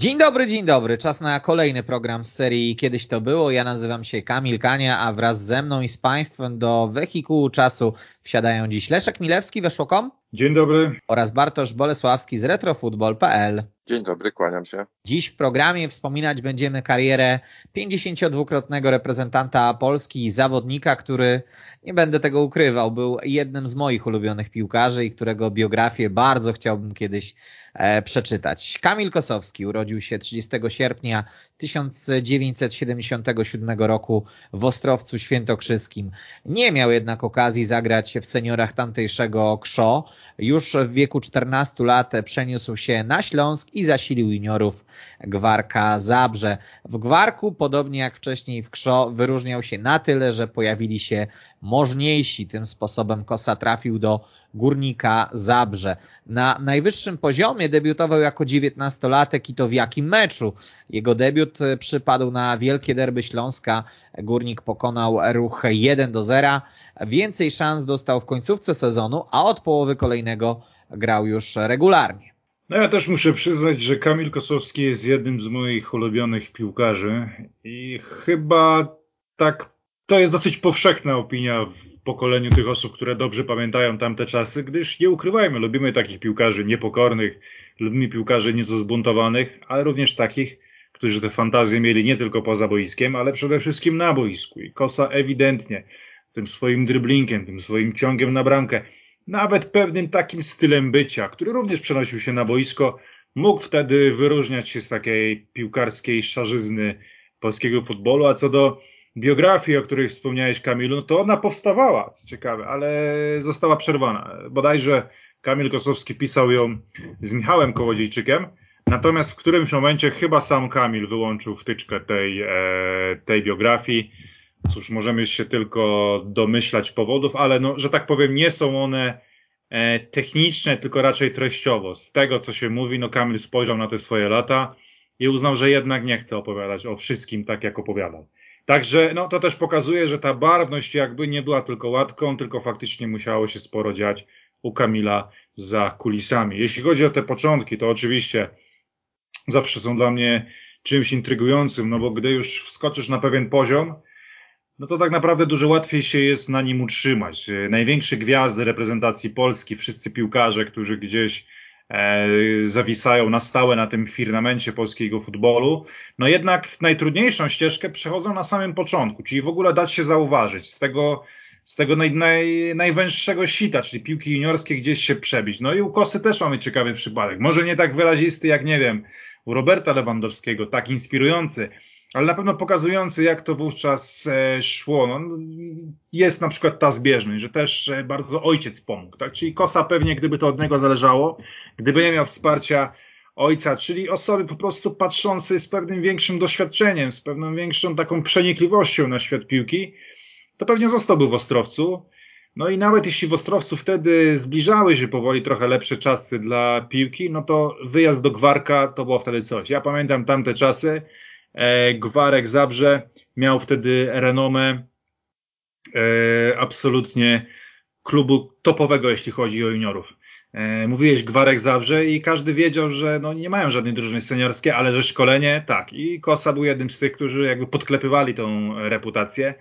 Dzień dobry, dzień dobry. Czas na kolejny program z serii Kiedyś to było. Ja nazywam się Kamil Kania, a wraz ze mną i z Państwem do wehikułu czasu wsiadają dziś Leszek Milewski, Weszło.com Dzień dobry. oraz Bartosz Bolesławski z retrofutbol.pl. Dzień dobry, kłaniam się. Dziś w programie wspominać będziemy karierę 52-krotnego reprezentanta Polski i zawodnika, który, nie będę tego ukrywał, był jednym z moich ulubionych piłkarzy i którego biografię bardzo chciałbym kiedyś e, przeczytać. Kamil Kosowski urodził się 30 sierpnia 1977 roku w Ostrowcu Świętokrzyskim. Nie miał jednak okazji zagrać w seniorach tamtejszego KSZO. Już w wieku 14 lat przeniósł się na Śląsk i zasilił juniorów Gwarka Zabrze. W Gwarku, podobnie jak wcześniej w KSZO, wyróżniał się na tyle, że pojawili się możniejsi. Tym sposobem Kosa trafił do Górnika Zabrze. Na najwyższym poziomie debiutował jako 19-latek i to w jakim meczu? Jego debiut przypadł na Wielkie Derby Śląska. Górnik pokonał ruch 1 do 0. Więcej szans dostał w końcówce sezonu, a od połowy kolejnego grał już regularnie. No ja też muszę przyznać, że Kamil Kosowski jest jednym z moich ulubionych piłkarzy i chyba tak to jest dosyć powszechna opinia w pokoleniu tych osób, które dobrze pamiętają tamte czasy, gdyż nie ukrywajmy, lubimy takich piłkarzy niepokornych, lubimy piłkarzy nieco zbuntowanych, ale również takich, którzy te fantazje mieli nie tylko poza boiskiem, ale przede wszystkim na boisku. I Kosa ewidentnie tym swoim driblinkiem, tym swoim ciągiem na bramkę, nawet pewnym takim stylem bycia, który również przenosił się na boisko, mógł wtedy wyróżniać się z takiej piłkarskiej szarzyzny polskiego futbolu, a co do biografii, o której wspomniałeś Kamilu, to ona powstawała, co ciekawe, ale została przerwana. Bodajże Kamil Kosowski pisał ją z Michałem Kołodziejczykiem, natomiast w którymś momencie chyba sam Kamil wyłączył wtyczkę tej, e, tej biografii. Cóż, możemy się tylko domyślać powodów, ale no, że tak powiem, nie są one e, techniczne, tylko raczej treściowo. Z tego, co się mówi, no Kamil spojrzał na te swoje lata i uznał, że jednak nie chce opowiadać o wszystkim tak, jak opowiadał. Także no, to też pokazuje, że ta barwność jakby nie była tylko łatką, tylko faktycznie musiało się sporo dziać u Kamila za kulisami. Jeśli chodzi o te początki, to oczywiście zawsze są dla mnie czymś intrygującym, no bo gdy już wskoczysz na pewien poziom, no to tak naprawdę dużo łatwiej się jest na nim utrzymać. Największe gwiazdy reprezentacji Polski, wszyscy piłkarze, którzy gdzieś e, zawisają na stałe na tym firmamencie polskiego futbolu, no jednak najtrudniejszą ścieżkę przechodzą na samym początku, czyli w ogóle dać się zauważyć, z tego, z tego naj, naj, najwęższego sita, czyli piłki juniorskie gdzieś się przebić. No i u Kosy też mamy ciekawy przypadek. Może nie tak wyrazisty jak, nie wiem, u Roberta Lewandowskiego, tak inspirujący, ale na pewno pokazujący, jak to wówczas e, szło. No, jest na przykład ta zbieżność, że też e, bardzo ojciec pomógł. Tak? Czyli Kosa pewnie, gdyby to od niego zależało, gdyby nie miał wsparcia ojca, czyli osoby po prostu patrzącej z pewnym większym doświadczeniem, z pewną większą taką przenikliwością na świat piłki, to pewnie zostałby w Ostrowcu. No i nawet jeśli w Ostrowcu wtedy zbliżały się powoli trochę lepsze czasy dla piłki, no to wyjazd do Gwarka to było wtedy coś. Ja pamiętam tamte czasy, Gwarek Zabrze miał wtedy renomę e, absolutnie klubu topowego, jeśli chodzi o juniorów. E, mówiłeś Gwarek Zabrze i każdy wiedział, że no nie mają żadnej drużyny seniorskiej, ale że szkolenie tak. I Kosa był jednym z tych, którzy jakby podklepywali tą reputację.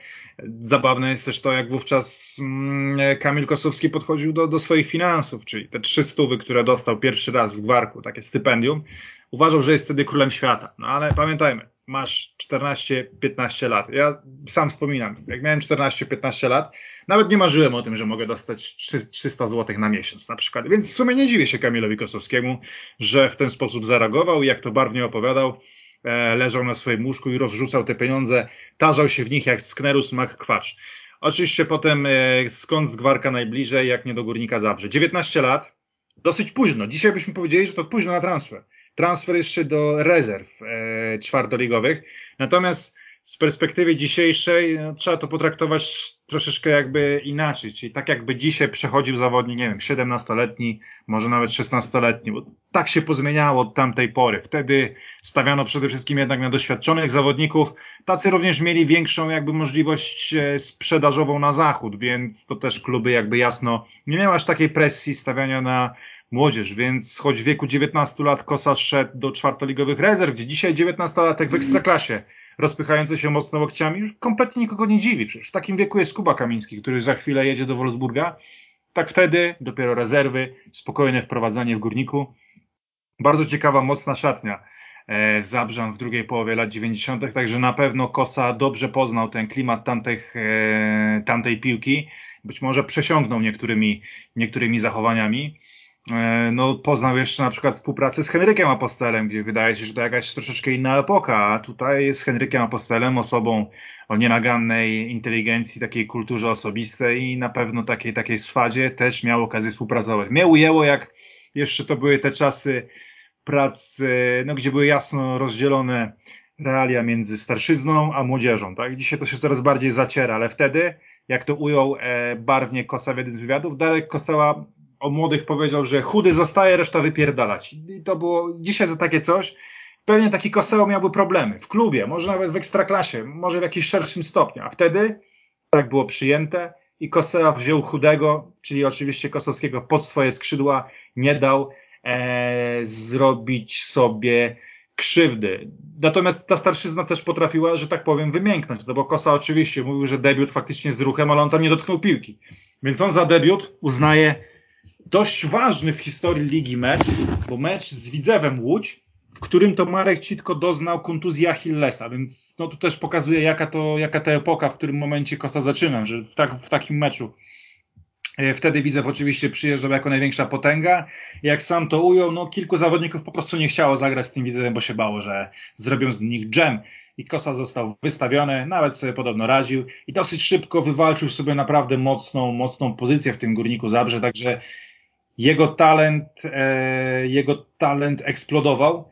Zabawne jest też to, jak wówczas mm, Kamil Kosowski podchodził do, do swoich finansów, czyli te trzy stówy, które dostał pierwszy raz w Gwarku, takie stypendium. Uważał, że jest wtedy królem świata. No ale pamiętajmy, masz 14-15 lat. Ja sam wspominam, jak miałem 14-15 lat, nawet nie marzyłem o tym, że mogę dostać 300 zł na miesiąc na przykład. Więc w sumie nie dziwię się Kamilowi Kosowskiemu, że w ten sposób zareagował i jak to barwnie opowiadał, e, leżał na swoim łóżku i rozrzucał te pieniądze, tarzał się w nich jak sknerus mak kwacz. Oczywiście potem e, skąd z Gwarka najbliżej, jak nie do Górnika Zabrze. 19 lat, dosyć późno. Dzisiaj byśmy powiedzieli, że to późno na transfer. Transfer jeszcze do rezerw e, czwartoligowych. Natomiast z perspektywy dzisiejszej no, trzeba to potraktować troszeczkę jakby inaczej, czyli tak jakby dzisiaj przechodził zawodnik, nie wiem, 17-letni, może nawet 16-letni, bo tak się pozmieniało od tamtej pory. Wtedy stawiano przede wszystkim jednak na doświadczonych zawodników, tacy również mieli większą jakby możliwość e, sprzedażową na zachód, więc to też kluby jakby jasno nie miały aż takiej presji stawiania na młodzież, więc choć w wieku 19 lat Kosa szedł do czwartoligowych rezerw, gdzie dzisiaj 19-latek w ekstraklasie rozpychający się mocno łokciami, już kompletnie nikogo nie dziwi. Przecież w takim wieku jest Kuba Kamiński, który za chwilę jedzie do Wolfsburga. Tak wtedy dopiero rezerwy, spokojne wprowadzanie w górniku. Bardzo ciekawa, mocna szatnia e, Zabrzan w drugiej połowie lat 90., także na pewno Kosa dobrze poznał ten klimat tamtych, e, tamtej piłki. Być może przesiągnął niektórymi, niektórymi zachowaniami. E, no, poznał jeszcze na przykład współpracę z Henrykiem Apostelem, gdzie wydaje się, że to jakaś troszeczkę inna epoka, a tutaj z Henrykiem Apostelem, osobą o nienagannej inteligencji, takiej kulturze osobistej i na pewno takiej, takiej swadzie też miał okazję współpracować. Mnie ujęło, jak jeszcze to były te czasy pracy, no, gdzie były jasno rozdzielone realia między starszyzną a młodzieżą, tak? Dzisiaj to się coraz bardziej zaciera, ale wtedy, jak to ujął e, barwnie Kosa w jednym z wywiadów, Darek Kosała o młodych powiedział, że chudy zostaje, reszta wypierdalać. I to było dzisiaj za takie coś. Pewnie taki Koseło miałby problemy w klubie, może nawet w ekstraklasie, może w jakimś szerszym stopniu. A wtedy tak było przyjęte i Kosea wziął chudego, czyli oczywiście Kosowskiego pod swoje skrzydła, nie dał e, zrobić sobie krzywdy. Natomiast ta starszyzna też potrafiła, że tak powiem, wymięknąć, no bo Kosa oczywiście mówił, że debiut faktycznie z ruchem, ale on tam nie dotknął piłki. Więc on za debiut uznaje dość ważny w historii ligi mecz, bo mecz z Widzewem Łódź, w którym to Marek Citko doznał kontuzji Achillesa, więc no tu też pokazuje jaka to, jaka ta epoka, w którym momencie Kosa zaczyna, że w, tak, w takim meczu e, Wtedy Widzew oczywiście przyjeżdżał jako największa potęga. Jak sam to ujął, no kilku zawodników po prostu nie chciało zagrać z tym Widzewem, bo się bało, że zrobią z nich dżem. I Kosa został wystawiony, nawet sobie podobno radził i dosyć szybko wywalczył sobie naprawdę mocną, mocną pozycję w tym Górniku Zabrze, także jego talent, e, jego talent eksplodował.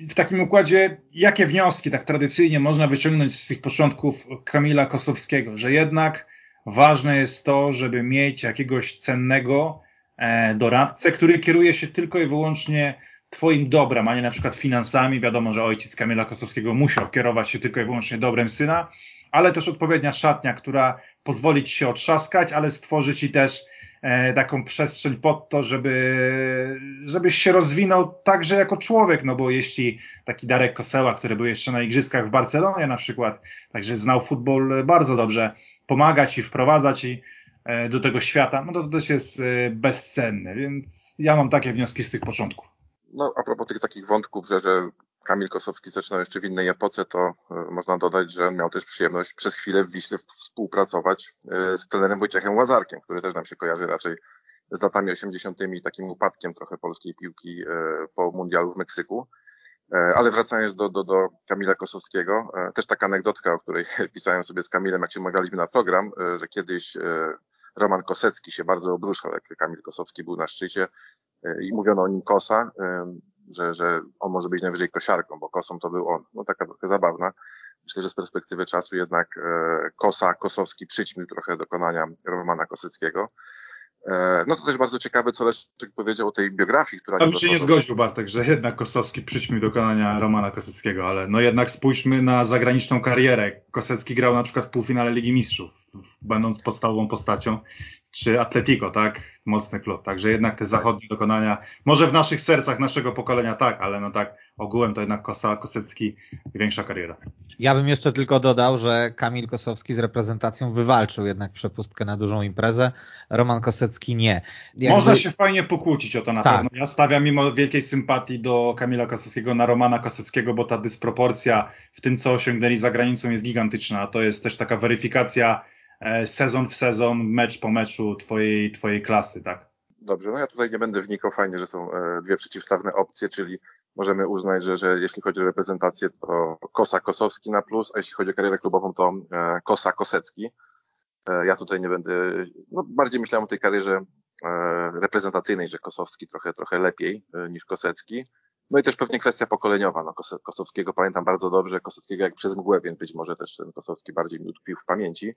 W takim układzie, jakie wnioski tak tradycyjnie można wyciągnąć z tych początków Kamila Kosowskiego, że jednak ważne jest to, żeby mieć jakiegoś cennego e, doradcę, który kieruje się tylko i wyłącznie Twoim dobrem, a nie na przykład finansami. Wiadomo, że ojciec Kamila Kosowskiego musiał kierować się tylko i wyłącznie dobrem syna, ale też odpowiednia szatnia, która pozwoli Ci się otrzaskać, ale stworzy Ci też taką przestrzeń pod to, żeby, żebyś się rozwinął także jako człowiek, no bo jeśli taki Darek Koseła, który był jeszcze na igrzyskach w Barcelonie na przykład, także znał futbol bardzo dobrze, pomagać i wprowadzać i e, do tego świata, no to, to też jest e, bezcenne, więc ja mam takie wnioski z tych początków. No a propos tych takich wątków, że, że Kamil Kosowski zaczynał jeszcze w innej epoce, to e, można dodać, że miał też przyjemność przez chwilę w Wiśle współpracować e, z trenerem Wojciechem Łazarkiem, który też nam się kojarzy raczej z latami 80. i takim upadkiem trochę polskiej piłki e, po mundialu w Meksyku. Ale wracając do, do, do Kamila Kosowskiego, też taka anegdotka, o której pisałem sobie z Kamilem, jak się umawialiśmy na program, że kiedyś Roman Kosecki się bardzo obruszał, jak Kamil Kosowski był na szczycie i mówiono o nim Kosa że, że on może być najwyżej kosiarką, bo kosą to był on. No taka trochę zabawna. Myślę, że z perspektywy czasu jednak e, Kosa, Kosowski przyćmił trochę dokonania Romana Kosyckiego. E, no to też bardzo ciekawe, co Leszczyk powiedział o tej biografii, która... Tam się nie zgodził Bartek, że jednak Kosowski przyćmił dokonania Romana Kosyckiego, ale no jednak spójrzmy na zagraniczną karierę. Kosecki grał na przykład w półfinale Ligi Mistrzów, będąc podstawową postacią czy Atletico, tak? Mocny klub. Także jednak te zachodnie dokonania, może w naszych sercach naszego pokolenia tak, ale no tak ogółem to jednak Kosa, Kosecki większa kariera. Ja bym jeszcze tylko dodał, że Kamil Kosowski z reprezentacją wywalczył jednak przepustkę na dużą imprezę, Roman Kosecki nie. Jakby... Można się fajnie pokłócić o to na tak. pewno. Ja stawiam mimo wielkiej sympatii do Kamila Kosowskiego na Romana Koseckiego, bo ta dysproporcja w tym, co osiągnęli za granicą jest gigantyczna. To jest też taka weryfikacja E, sezon w sezon, mecz po meczu twojej, twojej klasy, tak? Dobrze, no ja tutaj nie będę wnikał, fajnie, że są e, dwie przeciwstawne opcje, czyli możemy uznać, że, że jeśli chodzi o reprezentację, to Kosa Kosowski na plus, a jeśli chodzi o karierę klubową, to e, Kosa Kosecki. Ja tutaj nie będę, no bardziej myślałem o tej karierze reprezentacyjnej, że Kosowski trochę, trochę lepiej niż Kosecki. No i też pewnie kwestia pokoleniowa. No, Kosowskiego pamiętam bardzo dobrze, Kosowskiego jak przez mgłę, więc być może też ten Kosowski bardziej mi utkwił w pamięci.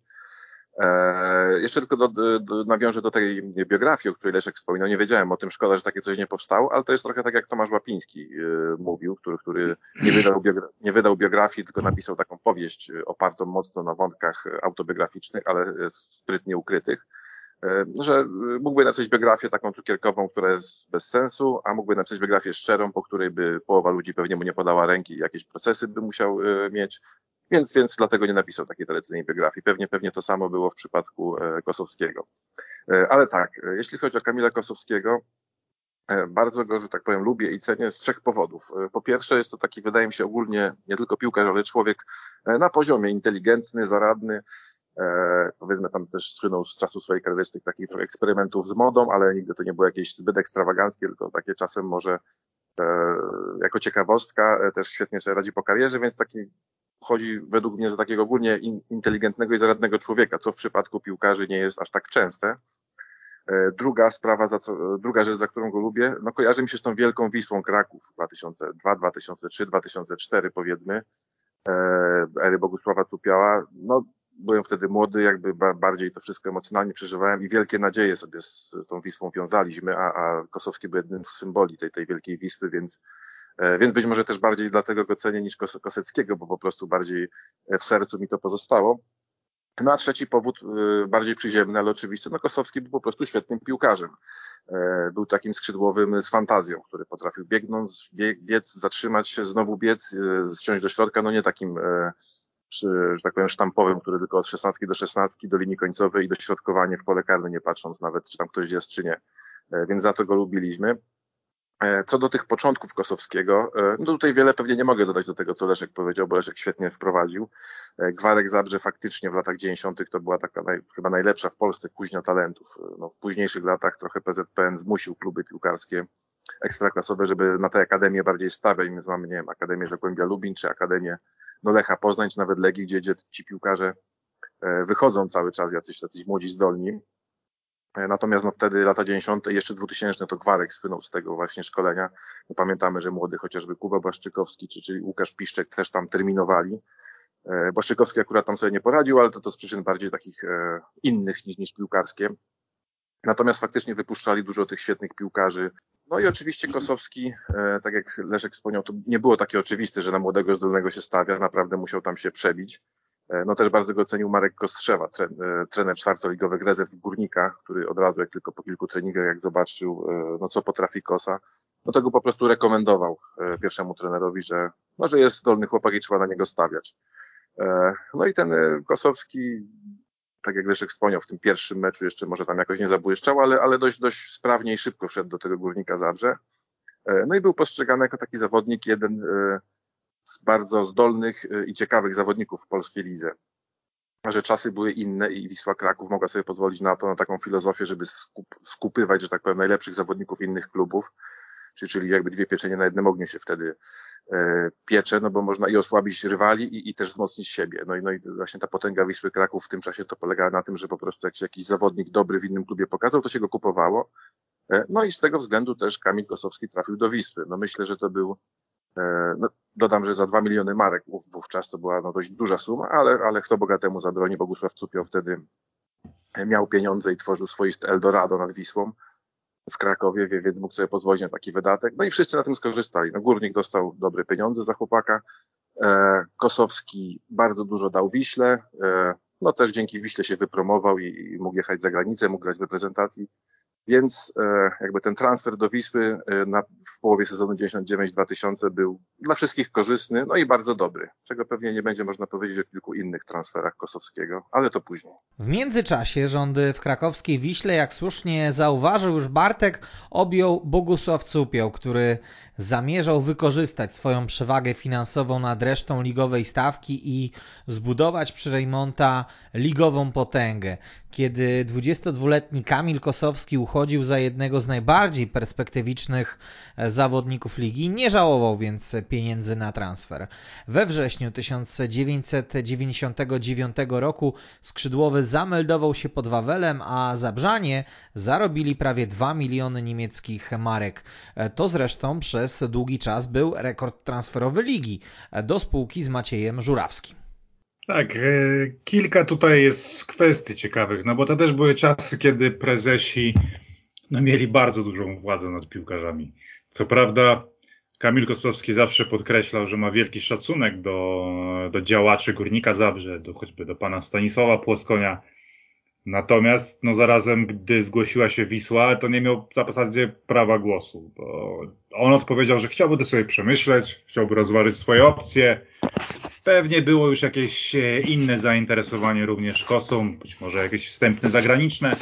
E, jeszcze tylko do, do, nawiążę do tej biografii, o której Leszek wspominał. Nie wiedziałem o tym, szkoda, że takie coś nie powstało, ale to jest trochę tak jak Tomasz Łapiński e, mówił, który, który nie, wydał biogra- nie wydał biografii, tylko napisał taką powieść opartą mocno na wątkach autobiograficznych, ale sprytnie ukrytych. E, że mógłby napisać biografię taką cukierkową, która jest bez sensu, a mógłby napisać biografię szczerą, po której by połowa ludzi pewnie mu nie podała ręki i jakieś procesy by musiał mieć. Więc, więc dlatego nie napisał takiej tradycyjnej biografii. Pewnie, pewnie to samo było w przypadku e, Kosowskiego. E, ale tak, e, jeśli chodzi o Kamila Kosowskiego, bardzo go, że tak powiem, lubię i cenię z trzech powodów. Po pierwsze, jest to taki, wydaje mi się, ogólnie nie tylko piłkarz, ale człowiek na poziomie inteligentny, zaradny. powiedzmy tam też słynął z czasu swojej kariery z tych takich eksperymentów z modą, ale nigdy to nie było jakieś zbyt ekstrawaganckie, tylko takie czasem może jako ciekawostka też świetnie sobie radzi po karierze, więc taki chodzi według mnie za takiego ogólnie inteligentnego i zaradnego człowieka, co w przypadku piłkarzy nie jest aż tak częste. E, druga sprawa, za co, druga rzecz, za którą go lubię, no kojarzy mi się z tą wielką Wisłą Kraków 2002, 2003, 2004 powiedzmy, e, ery Bogusława Cupiała. No, byłem wtedy młody, jakby bardziej to wszystko emocjonalnie przeżywałem i wielkie nadzieje sobie z, z tą Wisłą wiązaliśmy, a, a Kosowski był jednym z symboli tej, tej wielkiej Wisły, więc więc być może też bardziej dlatego go cenię niż Koseckiego, bo po prostu bardziej e, w sercu mi to pozostało. No a trzeci powód, e, bardziej przyziemny, ale oczywiście, no Kosowski był po prostu świetnym piłkarzem. Był takim skrzydłowym z fantazją, który potrafił biegnąć, biec, zatrzymać się, znowu biec, zciąć do środka, no nie takim, że tak powiem, sztampowym, który tylko od 16 do 16 do linii końcowej i do środkowania w pole karne, nie patrząc nawet, czy tam ktoś jest, czy nie. Więc za to go lubiliśmy. E, co do tych początków Kosowskiego, e, no tutaj wiele pewnie nie mogę dodać do tego, co Leszek powiedział, bo Leszek świetnie wprowadził. E, Gwarek Zabrze faktycznie w latach 90. to była taka naj, chyba najlepsza w Polsce kuźnia talentów. No, w późniejszych latach trochę PZPN zmusił kluby piłkarskie ekstraklasowe, żeby na te akademie bardziej stawiać, więc mamy, nie wiem, Akademię Zagłębia Lubin, czy Akademię no Lecha Poznań, czy nawet Legii, gdzie, gdzie ci piłkarze wychodzą cały czas, jacyś, jacyś młodzi zdolni. E, natomiast no wtedy lata 90. i jeszcze 2000 to Gwarek spłynął z tego właśnie szkolenia. No pamiętamy, że młody chociażby Kuba Błaszczykowski czy, czy Łukasz Piszczek też tam terminowali. E, Błaszczykowski akurat tam sobie nie poradził, ale to, to z przyczyn bardziej takich e, innych niż, niż piłkarskie. Natomiast faktycznie wypuszczali dużo tych świetnych piłkarzy. No i oczywiście Kosowski, tak jak Leszek wspomniał, to nie było takie oczywiste, że na młodego zdolnego się stawia. Naprawdę musiał tam się przebić. E, no też bardzo go cenił Marek Kostrzewa, e, trener czwartoligowych rezerw w Górnikach, który od razu, jak tylko po kilku treningach, jak zobaczył, e, no co potrafi Kosa, no to go po prostu rekomendował pierwszemu trenerowi, że, no, że jest zdolny chłopak i trzeba na niego stawiać. No i ten Kosowski, tak jak Leszek wspomniał, w tym pierwszym meczu jeszcze może tam jakoś nie zabłyszczał, ale, ale dość, dość sprawnie i szybko wszedł do tego Górnika Zabrze. No i był postrzegany jako taki zawodnik, jeden z bardzo zdolnych y, i ciekawych zawodników w polskiej lidze. Że czasy były inne i Wisła Kraków mogła sobie pozwolić na to, na taką filozofię, żeby skup, skupywać, że tak powiem, najlepszych zawodników innych klubów, czyli jakby dwie pieczenie na jednym ogniu się wtedy e, piecze, no bo można i osłabić rywali i, i też wzmocnić siebie. No i, no i właśnie ta potęga Wisły Kraków w tym czasie to polegała na tym, że po prostu jak się jakiś zawodnik dobry w innym klubie pokazał, to się go kupowało. E, no i z tego względu też Kamil Kosowski trafił do Wisły. No myślę, że to był no, dodam, że za 2 miliony marek wówczas to była no, dość duża suma, ale, ale kto bogatemu zabroni? Bogusław Cupio wtedy miał pieniądze i tworzył swoiste Eldorado nad Wisłą w Krakowie, więc mógł sobie pozwolić na taki wydatek. No i wszyscy na tym skorzystali. No, Górnik dostał dobre pieniądze za chłopaka. E, Kosowski bardzo dużo dał Wiśle. E, no też dzięki Wiśle się wypromował i, i mógł jechać za granicę, mógł grać w reprezentacji. Więc e, jakby ten transfer do Wisły e, na, w połowie sezonu 99-2000 był dla wszystkich korzystny, no i bardzo dobry, czego pewnie nie będzie można powiedzieć o kilku innych transferach Kosowskiego, ale to później. W międzyczasie rządy w krakowskiej Wiśle, jak słusznie zauważył już Bartek, objął Bogusław Cupioł, który zamierzał wykorzystać swoją przewagę finansową nad resztą ligowej stawki i zbudować przy Rejmonta ligową potęgę. Kiedy 22-letni Kamil Kosowski uchodził za jednego z najbardziej perspektywicznych e, zawodników ligi, nie żałował więc pieniędzy na transfer. We wrześniu 1999 roku skrzydłowy zameldował się pod Wawelem, a Zabrzanie zarobili prawie 2 miliony niemieckich marek. E, to zresztą przez długi czas był rekord transferowy ligi e, do spółki z Maciejem Żurawskim. Tak, e, kilka tutaj jest kwestii ciekawych, no bo to też były czasy, kiedy prezesi no, mieli bardzo dużą władzę nad piłkarzami. Co prawda Kamil Kostowski zawsze podkreślał, że ma wielki szacunek do, do działaczy Górnika Zabrze, do, choćby do pana Stanisława Płoskonia. Natomiast no zarazem, gdy zgłosiła się Wisła, to nie miał w zasadzie prawa głosu, bo on odpowiedział, że chciałby to sobie przemyśleć, chciałby rozważyć swoje opcje, Pewnie było już jakieś e, inne zainteresowanie również Kosą, być może jakieś wstępne zagraniczne.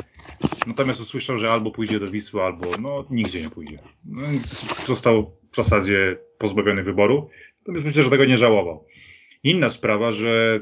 Natomiast usłyszał, że albo pójdzie do Wisły, albo no nigdzie nie pójdzie. No został w zasadzie pozbawiony wyboru. Natomiast myślę, że tego nie żałował. Inna sprawa, że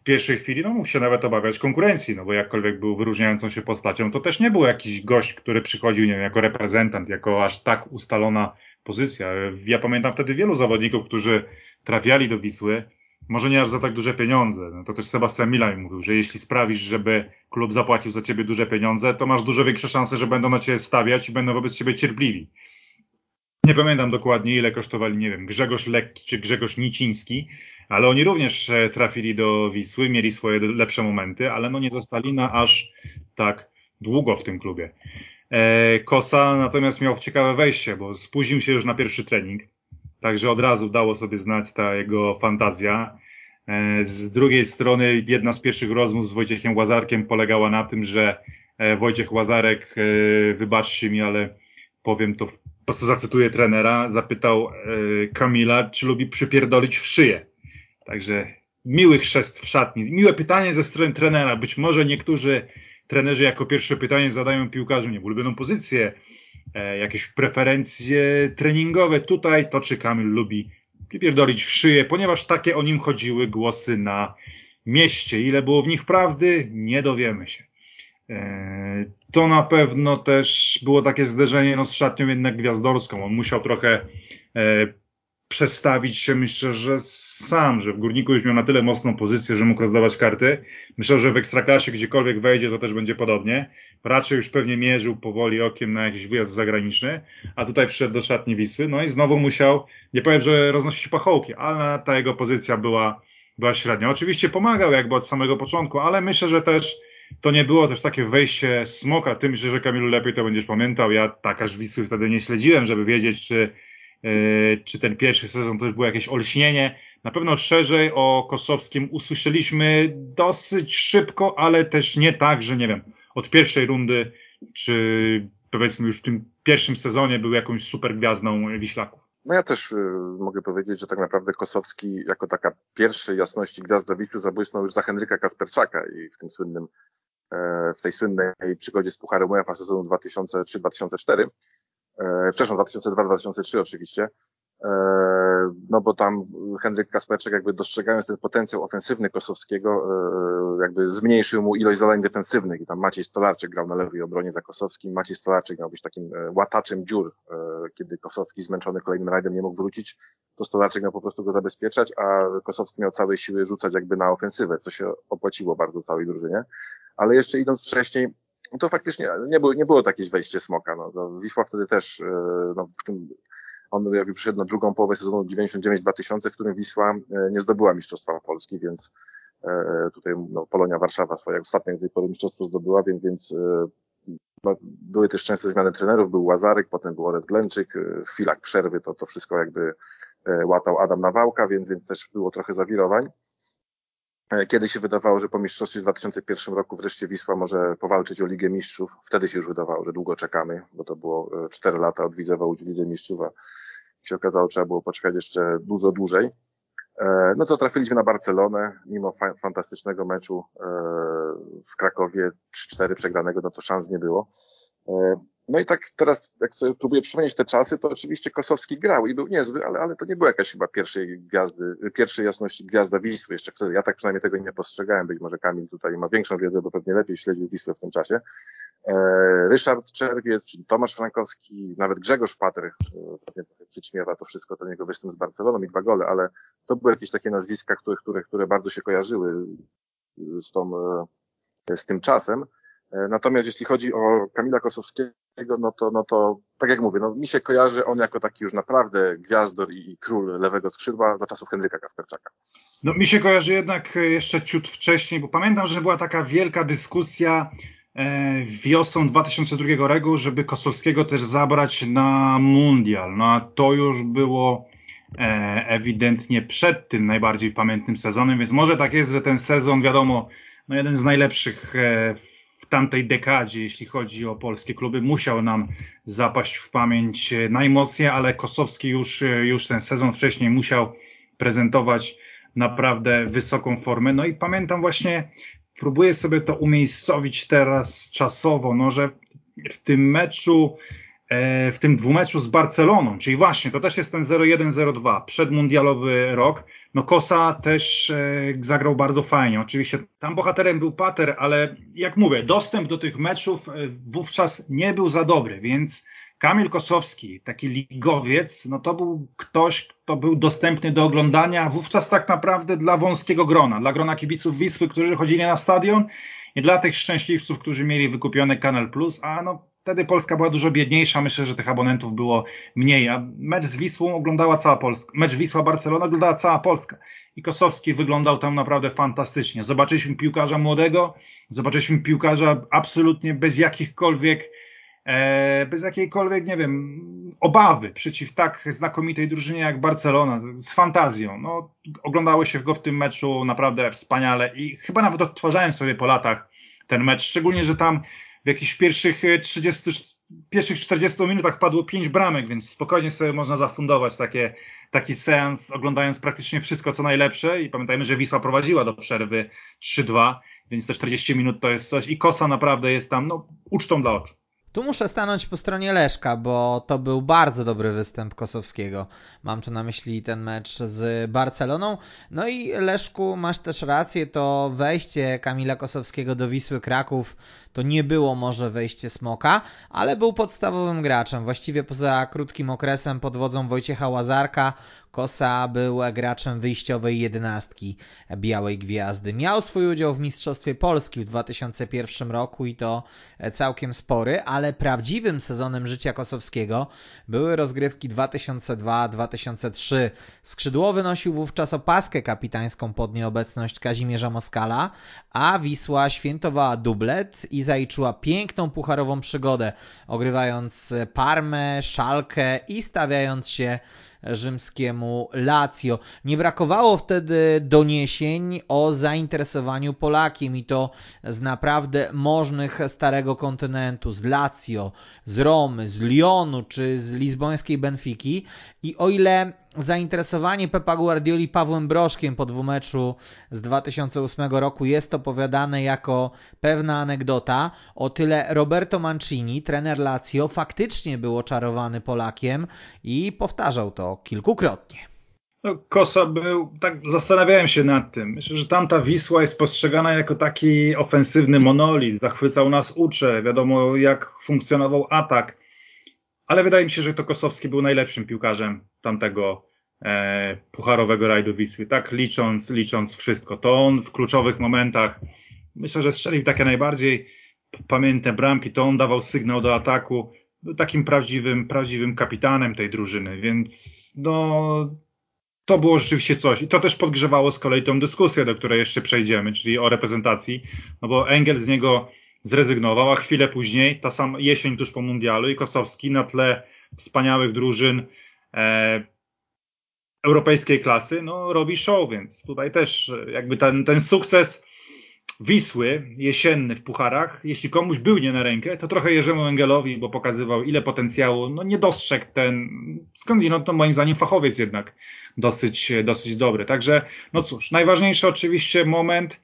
w pierwszej chwili no, mógł się nawet obawiać konkurencji, no bo jakkolwiek był wyróżniającą się postacią, to też nie był jakiś gość, który przychodził nie wiem, jako reprezentant, jako aż tak ustalona pozycja. Ja pamiętam wtedy wielu zawodników, którzy trafiali do Wisły, może nie aż za tak duże pieniądze. No to też Sebastian Milan mówił, że jeśli sprawisz, żeby klub zapłacił za ciebie duże pieniądze, to masz dużo większe szanse, że będą na ciebie stawiać i będą wobec ciebie cierpliwi. Nie pamiętam dokładnie, ile kosztowali, nie wiem, Grzegorz Lekki czy Grzegorz Niciński, ale oni również e, trafili do Wisły, mieli swoje lepsze momenty, ale no nie zostali na aż tak długo w tym klubie. E, Kosa natomiast miał ciekawe wejście, bo spóźnił się już na pierwszy trening Także od razu dało sobie znać ta jego fantazja. E, z drugiej strony jedna z pierwszych rozmów z Wojciechem Łazarkiem polegała na tym, że e, Wojciech Łazarek, e, wybaczcie mi, ale powiem to, po prostu zacytuję trenera, zapytał Kamila, czy lubi przypierdolić w szyję. Także miły chrzest w szatni. Miłe pytanie ze strony trenera. Być może niektórzy trenerzy jako pierwsze pytanie zadają piłkarzom nie ulubioną pozycję, jakieś preferencje treningowe. Tutaj to, czy Kamil lubi pierdolić w szyję, ponieważ takie o nim chodziły głosy na mieście. Ile było w nich prawdy, nie dowiemy się. E, to na pewno też było takie zderzenie no, z szatnią jednak gwiazdorską. On musiał trochę e, przestawić się, myślę, że sam, że w Górniku już miał na tyle mocną pozycję, że mógł rozdawać karty. Myślę, że w Ekstraklasie gdziekolwiek wejdzie, to też będzie podobnie. Raczej już pewnie mierzył powoli okiem na jakiś wyjazd zagraniczny, a tutaj przyszedł do szatni Wisły, no i znowu musiał, nie powiem, że roznosić pachołki, ale ta jego pozycja była, była średnia. Oczywiście pomagał jakby od samego początku, ale myślę, że też to nie było też takie wejście smoka. Ty myślę, że Kamilu lepiej to będziesz pamiętał. Ja tak aż Wisły wtedy nie śledziłem, żeby wiedzieć, czy czy ten pierwszy sezon to już było jakieś olśnienie. Na pewno szerzej o Kosowskim usłyszeliśmy dosyć szybko, ale też nie tak, że nie wiem, od pierwszej rundy, czy powiedzmy już w tym pierwszym sezonie był jakąś super gwiazdą Wiślaków. No ja też y, mogę powiedzieć, że tak naprawdę Kosowski jako taka pierwszej jasności gwiazda Wisły zabłysnął już za Henryka Kasperczaka i w tym słynnym, e, w tej słynnej przygodzie z Pucharem UEFA sezonu 2003-2004 e, przepraszam, 2002-2003 oczywiście, e, no bo tam Henryk Kasperczek jakby dostrzegając ten potencjał ofensywny Kosowskiego, e, jakby zmniejszył mu ilość zadań defensywnych. I tam Maciej Stolarczyk grał na lewej obronie za Kosowskim, Maciej Stolarczyk miał być takim e, łataczem dziur, kiedy Kosowski zmęczony kolejnym rajdem nie mógł wrócić, to Stolarczyk miał po prostu go zabezpieczać, a Kosowski miał całe siły rzucać jakby na ofensywę, co się opłaciło bardzo całej drużynie, ale jeszcze idąc wcześniej, no to faktycznie nie było, nie było takie wejście smoka. No, no Wisła wtedy też, e, no, w tym, on jakby przyszedł na drugą połowę sezonu 99-2000, w którym Wisła e, nie zdobyła Mistrzostwa Polski, więc e, tutaj no, Polonia Warszawa swoje ostatnie do tej pory mistrzostwo zdobyła, więc, więc no, były też częste zmiany trenerów, był Łazarek, potem był Orest Glenczyk, w chwilach przerwy to, to wszystko jakby łatał Adam Nawałka, więc, więc też było trochę zawirowań. E, kiedy się wydawało, że po mistrzostwie w 2001 roku wreszcie Wisła może powalczyć o Ligę Mistrzów, wtedy się już wydawało, że długo czekamy, bo to było 4 e, lata od Widzewa w Lidze Mistrzów, a się okazało, trzeba było poczekać jeszcze dużo dłużej. E, no to trafiliśmy na Barcelonę, mimo fa fantastycznego meczu w Krakowie 3-4 przegranego, no to szans nie było. No i tak teraz, jak sobie próbuję przypomnieć te czasy, to oczywiście Kosowski grał i był niezły, ale, ale to nie była jakaś chyba pierwszej gwiazdy, pierwszej jasności gwiazda Wisły jeszcze wtedy. Ja tak przynajmniej tego nie postrzegałem. Być może Kamil tutaj ma większą wiedzę, bo pewnie lepiej śledził Wisłę w tym czasie. E, Ryszard Czerwiec, czyli Tomasz Frankowski, nawet Grzegorz Pater, e, pewnie przyćmiewa to wszystko do niego występ z Barceloną i dwa gole, ale to były jakieś takie nazwiska, które, które, które bardzo się kojarzyły z, tą, e, z tym czasem. Natomiast jeśli chodzi o Kamila Kosowskiego, no to, no to tak jak mówię, no mi się kojarzy on jako taki już naprawdę gwiazdor i, i król lewego skrzydła za czasów Henryka Kasperczaka. No mi się kojarzy jednak jeszcze ciut wcześniej, bo pamiętam, że była taka wielka dyskusja e, wiosną 2002 roku, żeby Kosowskiego też zabrać na mundial. No a to już było e, ewidentnie przed tym najbardziej pamiętnym sezonem, więc może tak jest, że ten sezon, wiadomo, no jeden z najlepszych e, tamtej dekadzie, jeśli chodzi o polskie kluby, musiał nam zapaść w pamięć najmocniej, ale Kosowski już, już ten sezon wcześniej musiał prezentować naprawdę wysoką formę. No i pamiętam właśnie, próbuję sobie to umiejscowić teraz czasowo, no że w tym meczu E, w tym dwumeczu z Barceloną, czyli właśnie to też jest ten 0-1-0-2, przedmundialowy rok. No Kosa też e, zagrał bardzo fajnie. Oczywiście tam bohaterem był Pater, ale jak mówię, dostęp do tych meczów e, wówczas nie był za dobry, więc Kamil Kosowski, taki ligowiec, no to był ktoś, kto był dostępny do oglądania wówczas tak naprawdę dla wąskiego grona, dla grona kibiców Wisły, którzy chodzili na stadion i dla tych szczęśliwców, którzy mieli wykupiony Kanal Plus, a no Wtedy Polska była dużo biedniejsza, myślę, że tych abonentów było mniej, a mecz z Wisłą oglądała cała Polska. Mecz Wisła-Barcelona oglądała cała Polska. I Kosowski wyglądał tam naprawdę fantastycznie. Zobaczyliśmy piłkarza młodego, zobaczyliśmy piłkarza absolutnie bez jakichkolwiek, e, bez jakiejkolwiek, nie wiem, obawy przeciw tak znakomitej drużynie jak Barcelona, z fantazją. No, oglądało się go w tym meczu naprawdę wspaniale i chyba nawet odtwarzałem sobie po latach ten mecz, szczególnie, że tam w jakichś pierwszych 30, e, pierwszych 40 minutach padło 5 bramek, więc spokojnie sobie można zafundować takie, taki seans, oglądając praktycznie wszystko, co najlepsze i pamiętajmy, że Wisła prowadziła do przerwy 3-2, więc te 40 minut to jest coś i Kosa naprawdę jest tam no, ucztą dla oczu. Tu muszę stanąć po stronie Leszka, bo to był bardzo dobry występ Kosowskiego. Mam tu na myśli ten mecz z Barceloną. No i Leszku, masz też rację, to wejście Kamila Kosowskiego do Wisły Kraków to nie było może wejście Smoka, ale był podstawowym graczem. Właściwie poza krótkim okresem pod wodzą Wojciecha Łazarka, Kosa był graczem wyjściowej jedenastki Białej Gwiazdy. Miał swój udział w Mistrzostwie Polski w 2001 roku i to całkiem spory, ale prawdziwym sezonem życia Kosowskiego były rozgrywki 2002-2003. Skrzydłowy nosił wówczas opaskę kapitańską pod nieobecność Kazimierza Moskala, a Wisła świętowała dublet i zaliczyła piękną pucharową przygodę, ogrywając Parmę, Szalkę i stawiając się rzymskiemu Lazio. Nie brakowało wtedy doniesień o zainteresowaniu Polakiem i to z naprawdę możnych starego kontynentu, z Lazio, z Romy, z Lyonu czy z lizbońskiej Benfiki i o ile zainteresowanie Pepa Guardioli Pawłem Broszkiem po dwumeczu z 2008 roku jest opowiadane jako pewna anegdota, o tyle Roberto Mancini, trener Lazio, faktycznie był oczarowany Polakiem i powtarzał to kilkukrotnie. No, Kosa był, tak zastanawiałem się nad tym. Myślę, że tamta Wisła jest postrzegana jako taki ofensywny monolit. Zachwycał nas ucze, wiadomo jak funkcjonował atak ale wydaje mi się, że to Kosowski był najlepszym piłkarzem tamtego e, pucharowego rajdu Wisły. Tak licząc, licząc wszystko. To on w kluczowych momentach, myślę, że strzelił takie najbardziej pamiętne bramki, to on dawał sygnał do ataku. Był takim prawdziwym, prawdziwym kapitanem tej drużyny, więc no, to było rzeczywiście coś. I to też podgrzewało z kolei tą dyskusję, do której jeszcze przejdziemy, czyli o reprezentacji, no bo Engel z niego zrezygnował, a chwilę później, ta sama jesień tuż po mundialu i Kosowski na tle wspaniałych drużyn e, europejskiej klasy, no robi show, więc tutaj też e, jakby ten, ten sukces Wisły jesienny w pucharach, jeśli komuś był nie na rękę, to trochę Jerzemu Engelowi, bo pokazywał ile potencjału, no nie dostrzegł ten, skądinąd to moim zdaniem fachowiec jednak dosyć, dosyć dobry. Także no cóż, najważniejszy oczywiście moment,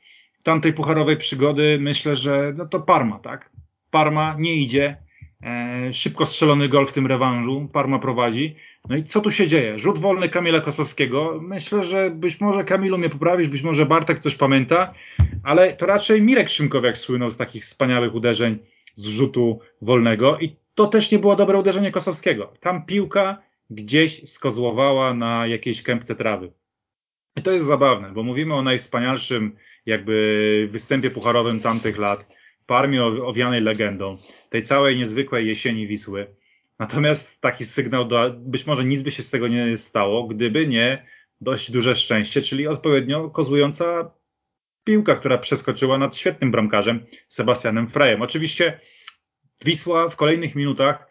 tamtej pucharowej przygody myślę, że no to Parma, tak? Parma nie idzie. E, szybko strzelony gol w tym rewanżu. Parma prowadzi. No i co tu się dzieje? Rzut wolny Kamila Kosowskiego. Myślę, że być może Kamilu mnie poprawisz, być może Bartek coś pamięta, ale to raczej Mirek Szymkowiak słynął z takich wspaniałych uderzeń z rzutu wolnego i to też nie było dobre uderzenie Kosowskiego. Tam piłka gdzieś skozłowała na jakiejś kępce trawy. I to jest zabawne, bo mówimy o najwspanialszym jakby występie pucharowym tamtych lat, Parmie owianej legendą, tej całej niezwykłej jesieni Wisły. Natomiast taki sygnał, do, być może nic by się z tego nie stało, gdyby nie dość duże szczęście, czyli odpowiednio kozłująca piłka, która przeskoczyła nad świetnym bramkarzem Sebastianem Frejem. Oczywiście Wisła w kolejnych minutach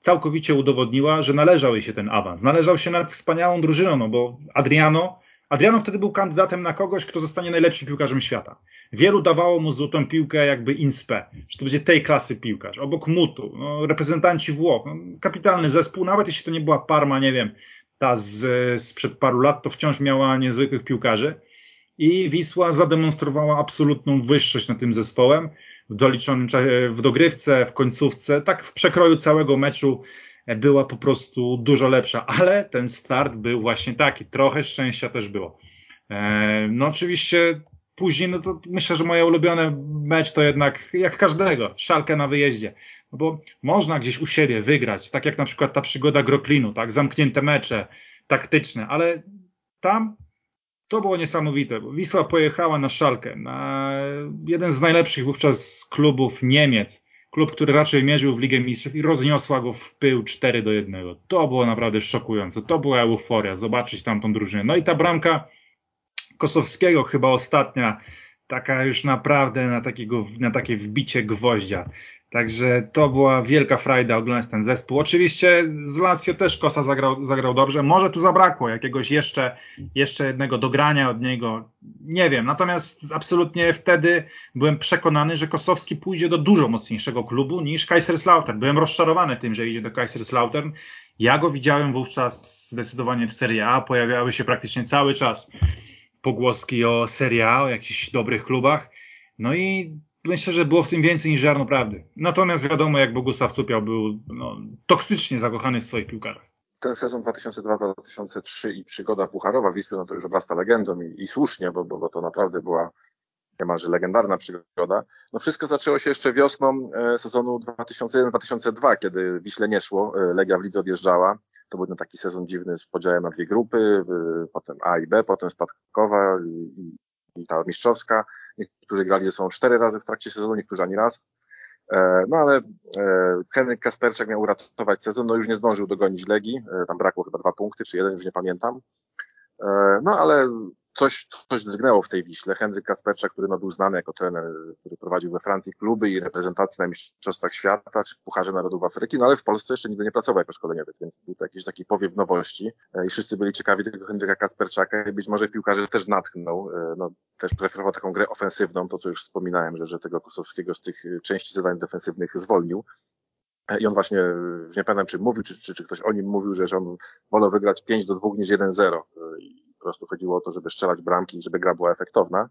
całkowicie udowodniła, że należał jej się ten awans. Należał się nad wspaniałą drużyną, no bo Adriano, Adriano wtedy był kandydatem na kogoś, kto zostanie najlepszym piłkarzem świata. Wielu dawało mu złotą piłkę jakby inspe, że to będzie tej klasy piłkarz. Obok Mutu, no, reprezentanci Włoch, no, kapitalny zespół, nawet jeśli to nie była Parma, nie wiem, ta z, sprzed paru lat, to wciąż miała niezwykłych piłkarzy. I Wisła zademonstrowała absolutną wyższość nad tym zespołem w doliczonym czasie, w dogrywce, w końcówce, tak w przekroju całego meczu była po prostu dużo lepsza, ale ten start był właśnie taki, trochę szczęścia też było. E, no oczywiście później, no to myślę, że moje ulubione mecz to jednak, jak każdego, szalkę na wyjeździe. No bo można gdzieś u siebie wygrać, tak jak na przykład ta przygoda Groklinu, tak, zamknięte mecze taktyczne, ale tam to było niesamowite, bo Wisła pojechała na szalkę, na jeden z najlepszych wówczas klubów Niemiec, klub, który raczej mierzył w Ligę Mistrzów i rozniosła go w pył 4 do 1. To było naprawdę szokujące, to była euforia, zobaczyć tam tą drużynę. No i ta bramka Kosowskiego, chyba ostatnia, taka już naprawdę na, takiego, na takie wbicie gwoździa. Także to była wielka frajda oglądać ten zespół. Oczywiście z Lazio też Kosa zagrał, zagrał dobrze. Może tu zabrakło jakiegoś jeszcze, jeszcze jednego dogrania od niego. Nie wiem. Natomiast absolutnie wtedy byłem przekonany, że Kosowski pójdzie do dużo mocniejszego klubu niż Kaiserslautern. Byłem rozczarowany tym, że idzie do Kaiserslautern. Ja go widziałem wówczas zdecydowanie w Serie A. Pojawiały się praktycznie cały czas pogłoski o Serie A, o jakichś dobrych klubach. No i myślę, że było w tym więcej niż ziarno prawdy. Natomiast wiadomo, jak Bogusław Cupiał był no, toksycznie zakochany w swoich piłkarzach. Ten sezon 2002-2003 i przygoda pucharowa Wisły, no to już obrasta legendą i, i słusznie, bo, bo, bo to naprawdę była niemalże legendarna przygoda. No wszystko zaczęło się jeszcze wiosną e, sezonu 2001-2002, kiedy Wiśle nie szło, e, Legia w lidze odjeżdżała. To był taki sezon dziwny z podziałem na dwie grupy, potem A i B, potem spadkowa i, i ta mistrzowska. Niektórzy grali ze sobą cztery razy w trakcie sezonu, niektórzy ani raz. E, no ale Henryk Kasperczak miał uratować sezon, no już nie zdążył dogonić Legii, tam brakło chyba dwa punkty, czy jeden, już nie pamiętam. No ale coś, coś drgnęło w tej Wiśle. Henryk Kaspercza, który no, był znany jako trener, który prowadził we Francji kluby i reprezentacje na Mistrzostwach Świata czy w Pucharze Narodów Afryki, no ale w Polsce jeszcze nigdy nie pracował jako szkoleniowiec, więc był to jakiś taki powiew nowości e, i wszyscy byli ciekawi tego Henryka Kasperczaka i być może piłkarze też natchnął, e, no, też preferował taką grę ofensywną, to co już wspominałem, że, że tego Kosowskiego z tych części zadań defensywnych zwolnił. E, I on właśnie, nie pamiętam czy mówił, czy, czy, czy ktoś o nim mówił, że, że on wolał wygrać 5 do 2 niż 1-0 po prostu chodziło o to, żeby strzelać bramki i żeby gra była efektowna.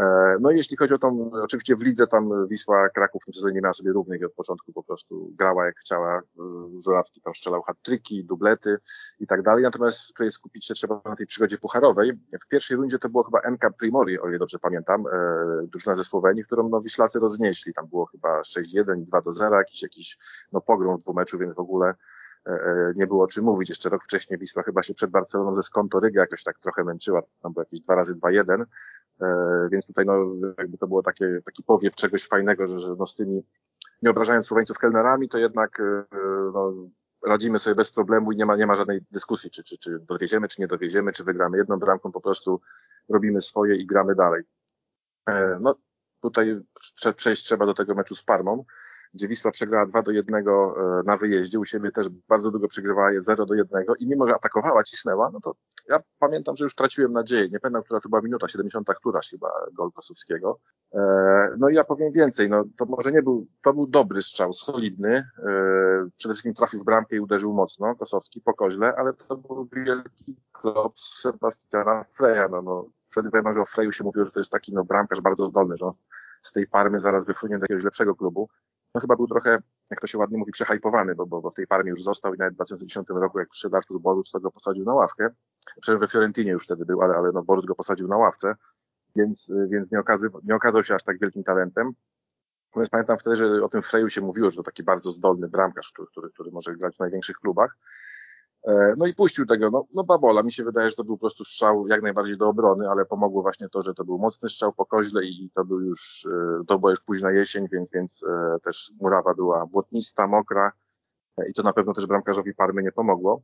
E, no i jeśli chodzi o tą, oczywiście w lidze tam Wisła Kraków w tym sezonie nie miała sobie równych i od początku po prostu grała jak chciała. Żurawski tam strzelał hat-triki, dublety i tak dalej. Natomiast tutaj skupić się trzeba na tej przygodzie pucharowej. W pierwszej rundzie to było chyba MK Primori, o ile dobrze pamiętam, e, drużyna ze Słowenii, którą no Wiślacy roznieśli. Tam było chyba 6-1 i 2 do 0, jakiś, jakiś no pogrom w dwumeczu, więc w ogóle E, e, nie było o czym mówić. Jeszcze rok wcześniej Wisła chyba się przed Barceloną ze Skonto Ryga jakoś tak trochę męczyła, tam było jakieś dwa razy dwa jeden, e, więc tutaj no jakby to było takie, taki powiew czegoś fajnego, że, że no z tymi, nie obrażając Słoweńców kelnerami, to jednak no, radzimy sobie bez problemu i nie ma, nie ma żadnej dyskusji, czy, czy, czy dowieziemy, czy nie dowieziemy, czy wygramy jedną bramką, po prostu robimy swoje i gramy dalej. No tutaj przejść trzeba do tego meczu z Parmą gdzie Wisła przegrała 2 do 1 e, na wyjeździe, u siebie też bardzo długo przegrywała je 0 do 1 i mimo, że atakowała, cisnęła, no to ja pamiętam, że już traciłem nadzieję. Nie pamiętam, która to była minuta, 70 któraś chyba gol Kosowskiego. E, no i ja powiem więcej, no to może nie był, to był dobry strzał, solidny. E, przede wszystkim trafił w bramkę i uderzył mocno, Kosowski po koźle, ale to był wielki klop Sebastiana Freya. No, no, wtedy pamiętam, że o Freju się mówiło, że to jest taki no, bramkarz bardzo zdolny, że on z tej Parmy zaraz wyfrunie do jakiegoś lepszego klubu. No chyba był trochę, jak to się ładnie mówi, przehajpowany, bo, bo, bo w tej Parmie już został i nawet w 2010 roku, jak przyszedł Artur Boruc, to go posadził na ławkę. Przecież we Fiorentinie już wtedy był, ale, ale no Boruc go posadził na ławce, więc, więc nie, okazy, nie okazał się aż tak wielkim talentem. Natomiast pamiętam wtedy, że o tym Freju się mówiło, że to taki bardzo zdolny bramkarz, który, który, który może grać w największych klubach. E, no i puścił tego, no, no Babola, mi się wydaje, że to był po prostu strzał jak najbardziej do obrony, ale pomogło właśnie to, że to był mocny strzał po koźle i to był już, e, to była już późna jesień, więc, więc e, też murawa była błotnista, mokra i to na pewno też bramkarzowi Parmy nie pomogło.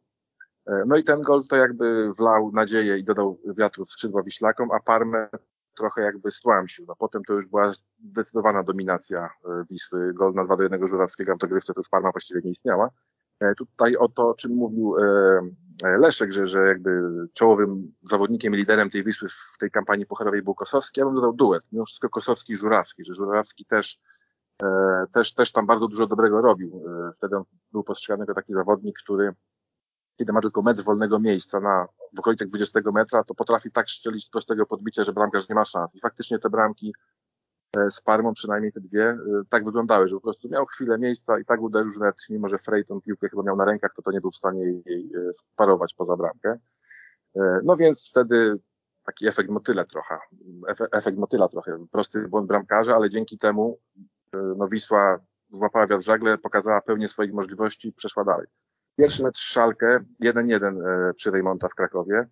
No i ten gol to jakby wlał nadzieję i dodał wiatru w skrzydła Wiślakom, a Parmę trochę jakby stłamsił. No potem to już była zdecydowana dominacja Wisły. Gol na 2 do 1 Żurawskiego w dogrywce to już Parma właściwie nie istniała. E, tutaj o to, o czym mówił e, e, Leszek, że, że jakby czołowym zawodnikiem i liderem tej Wisły w tej kampanii pocherowej był Kosowski, ja bym dodał duet, mimo wszystko Kosowski i Żurawski, że Żurawski też, też, też tam bardzo dużo dobrego robił. Wtedy on był postrzegany jako taki zawodnik, który kiedy ma tylko metr wolnego miejsca na, w okolicach 20 metra, to potrafi tak strzelić z prostego podbicia, że bramkarz nie ma szans. I faktycznie te bramki z Parmą, przynajmniej te dwie, e, tak wyglądały, że po prostu miał chwilę miejsca i tak uderzył, że nawet mimo, że Freyton piłkę chyba miał na rękach, to to nie był w stanie jej e, sparować poza bramkę. No więc wtedy taki efekt motyla trochę, efekt motyla trochę, prosty błąd bramkarza, ale dzięki temu no Wisła złapała wiatr żagle, pokazała pełnię swoich możliwości i przeszła dalej. Pierwszy mecz Szalkę, 1-1 przy Rejmonta w Krakowie.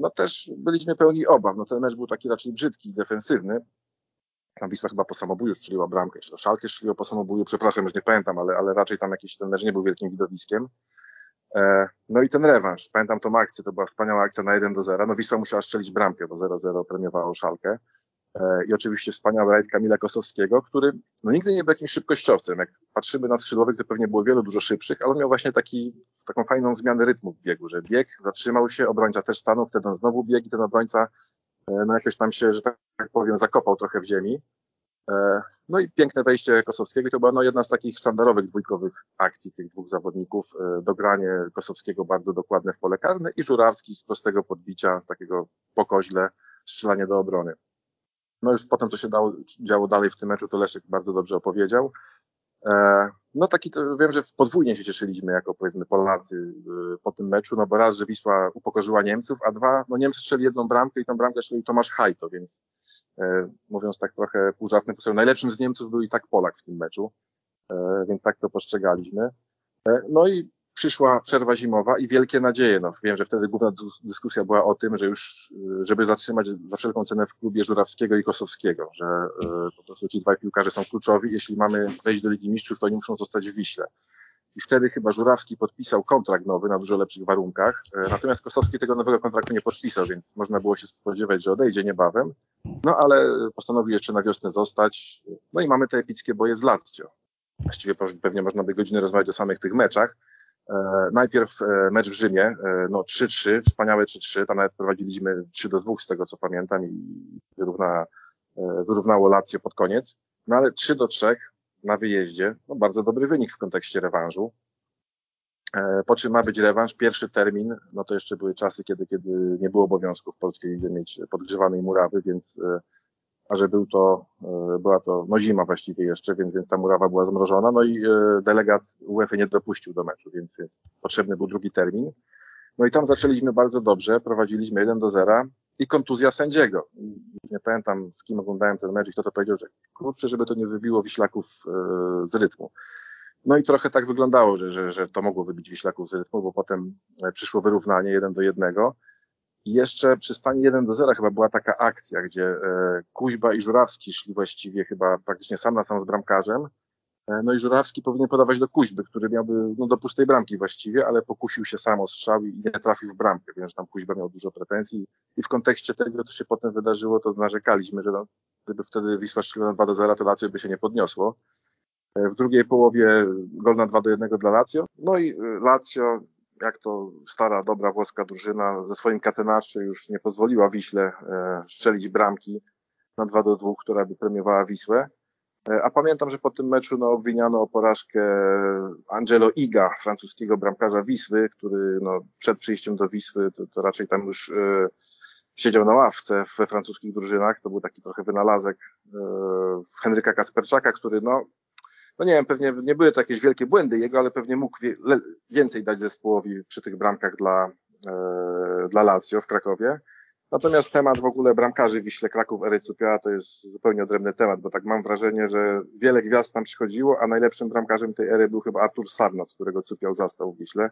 No też byliśmy pełni obaw. No ten mecz był taki raczej brzydki, defensywny, tam Wisła chyba po samobuju strzeliła bramkę, czy to Szalkę strzeliło po samobuju, przepraszam, już nie pamiętam, ale, ale raczej tam jakiś ten mecz nie był wielkim widowiskiem. E, no i ten rewanż, pamiętam tą akcję, to była wspaniała akcja na 1 do 0. No Wisła musiała strzelić bramkę, bo 0-0 premiowało Szalkę. E, I oczywiście wspaniały rajd Kamila Kosowskiego, który no nigdy nie był jakimś szybkościowcem. Jak patrzymy na skrzydłowych, to pewnie było wielu dużo szybszych, ale on miał właśnie taki, taką fajną zmianę rytmu w biegu, że bieg, zatrzymał się, obrońca też stanął, wtedy on znowu biegł i ten obrońca no jakoś tam się, że tak powiem, zakopał trochę w ziemi. E, no i piękne wejście Kosowskiego. To była no, jedna z takich sztandarowych dwójkowych akcji tych dwóch zawodników. E, dogranie Kosowskiego bardzo dokładne w pole karne i Żurawski z prostego podbicia, takiego pokoźle, strzelanie do obrony. No już potem, co się dało, działo dalej w tym meczu, to Leszek bardzo dobrze opowiedział. E, no taki to wiem, że podwójnie się cieszyliśmy jako powiedzmy Polacy e, po tym meczu, no bo raz, że Wisła upokorzyła Niemców, a dwa, no Niemcy strzeli jedną bramkę i tą bramkę strzelił Tomasz Hajto, więc e, mówiąc tak trochę pół żartnym, najlepszym z Niemców był i tak Polak w tym meczu, więc tak to postrzegaliśmy. No i przyszła przerwa zimowa i wielkie nadzieje. No, wiem, że wtedy główna dyskusja była o tym, że już, żeby zatrzymać za wszelką cenę w klubie Żurawskiego i Kosowskiego, że y, po prostu ci dwaj piłkarze są kluczowi. Jeśli mamy wejść do Ligi Mistrzów, to oni muszą zostać w Wiśle. I wtedy chyba Żurawski podpisał kontrakt nowy na dużo lepszych warunkach. E, natomiast Kosowski tego nowego kontraktu nie podpisał, więc można było się spodziewać, że odejdzie niebawem. No ale postanowił jeszcze na wiosnę zostać. No i mamy te epickie boje z Lazio. Właściwie pewnie można by godzinę rozmawiać o samych tych meczach. E, najpierw e, mecz w Rzymie, e, no 3-3, wspaniałe 3-3, tam nawet prowadziliśmy 3 do 2 z tego co pamiętam i wyrówna, wyrównało Lazio pod koniec, no ale 3 do 3 na wyjeździe, no bardzo dobry wynik w kontekście rewanżu. Po czym ma być rewanż, pierwszy termin, no to jeszcze były czasy, kiedy, kiedy nie było obowiązku w polskiej lidze mieć podgrzewanej murawy, więc a że był to, e, była to no zima właściwie jeszcze, więc, więc ta murawa była zmrożona, no i e, delegat UEFA nie dopuścił do meczu, więc, więc potrzebny był drugi termin. No i tam zaczęliśmy bardzo dobrze, prowadziliśmy 1 do 0 i kontuzja sędziego. Nie pamiętam z kim oglądałem ten mecz i kto to powiedział, że kurczę, żeby to nie wybiło Wiślaków e, z rytmu. No i trochę tak wyglądało, że, że, że to mogło wybić Wiślaków z rytmu, bo potem przyszło wyrównanie 1 do 1 i jeszcze przy stanie 1 do 0 chyba była taka akcja, gdzie e, Kuźba i Żurawski szli właściwie chyba praktycznie sam na sam z bramkarzem. E, no i Żurawski powinien podawać do Kuźby, który miałby no, do pustej bramki właściwie, ale pokusił się sam o strzał i nie trafił w bramkę, więc tam Kuźba miał dużo pretensji. I w kontekście tego, co się potem wydarzyło, to narzekaliśmy, że no, gdyby wtedy Wisła strzeliła na 2 do 0, to Lazio by się nie podniosło. E, w drugiej połowie gol na 2 do 1 dla Lazio. No i Lazio jak to stara, dobra włoska drużyna ze swoim katenaczy już nie pozwoliła Wiśle e, strzelić bramki na 2 do 2, która by premiowała Wisłę. E, a pamiętam, że po tym meczu no, obwiniano o porażkę Angelo Iga, francuskiego bramkarza Wisły, który no, przed przyjściem do Wisły to, to raczej tam już e, siedział na ławce we francuskich drużynach. To był taki trochę wynalazek e, Henryka Kasperczaka, który no, no nie wiem, pewnie nie były to jakieś wielkie błędy jego, ale pewnie mógł więcej dać zespołowi przy tych bramkach dla, e, dla Lazio w Krakowie. Natomiast temat w ogóle bramkarzy Wiśle Kraków ery Cupia to jest zupełnie odrębny temat, bo tak mam wrażenie, że wiele gwiazd tam przychodziło, a najlepszym bramkarzem tej ery był chyba Artur Sarnat, którego Cupiał zastał w Wiśle,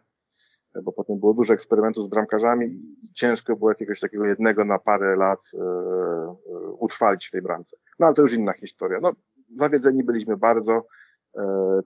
bo potem było dużo eksperymentów z bramkarzami i ciężko było jakiegoś takiego jednego na parę lat e, e, utrwalić w tej bramce. No ale to już inna historia. No, zawiedzeni byliśmy bardzo e,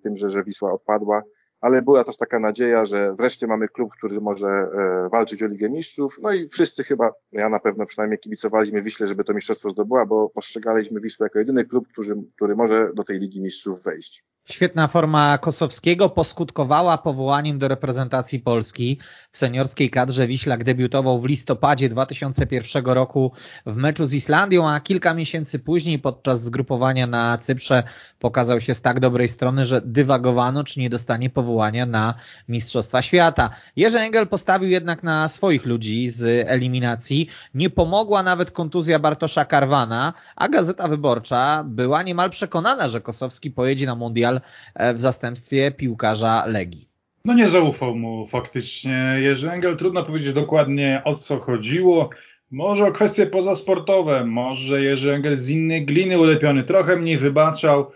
tym, że, że Wisła odpadła ale była też taka nadzieja, że wreszcie mamy klub, który może e, walczyć o Ligę Mistrzów. No i wszyscy chyba, ja na pewno przynajmniej kibicowaliśmy Wiśle, żeby to mistrzostwo zdobyła, bo postrzegaliśmy Wisłę jako jedyny klub, który, który może do tej Ligi Mistrzów wejść. Świetna forma Kosowskiego poskutkowała powołaniem do reprezentacji Polski. W seniorskiej kadrze Wiślak debiutował w listopadzie 2001 roku w meczu z Islandią, a kilka miesięcy później podczas zgrupowania na Cyprze pokazał się z tak dobrej strony, że dywagowano, czy nie dostanie powołania na Mistrzostwa Świata. Jerzy Engel postawił jednak na swoich ludzi z eliminacji. Nie pomogła nawet kontuzja Bartosza Karwana, a Gazeta Wyborcza była niemal przekonana, że Kosowski pojedzie na mundial E, w zastępstwie piłkarza Legii. No nie zaufał mu faktycznie Jerzy Engel. Trudno powiedzieć dokładnie o co chodziło. Może o kwestie pozasportowe, może Jerzy Engel z innej gliny ulepiony, trochę mniej wybaczał.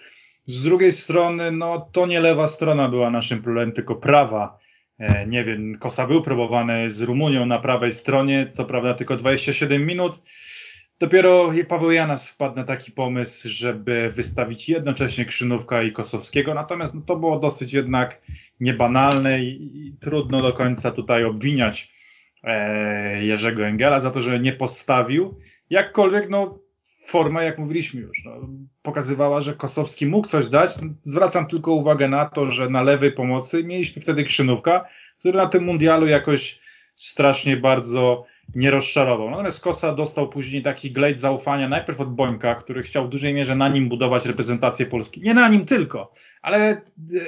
Z drugiej strony, no to nie lewa strona była naszym problemem, tylko prawa. E, nie wiem, Kosa był próbowany z Rumunią na prawej stronie, co prawda tylko 27 minut. Dopiero Paweł Janas wpadł na taki pomysł, żeby wystawić jednocześnie Krzynówka i Kosowskiego, natomiast no, to było dosyć jednak niebanalne i, i trudno do końca tutaj obwiniać e, Jerzego Engela za to, że nie postawił. Jakkolwiek no, forma, jak mówiliśmy już, no, pokazywała, że Kosowski mógł coś dać. Zwracam tylko uwagę na to, że na lewej pomocy mieliśmy wtedy Krzynówka, który na tym mundialu jakoś strasznie bardzo nie rozczarował. Natomiast Kosa dostał później taki glejt zaufania najpierw od Bońka, który chciał w dużej mierze na nim budować reprezentację Polski. Nie na nim tylko, ale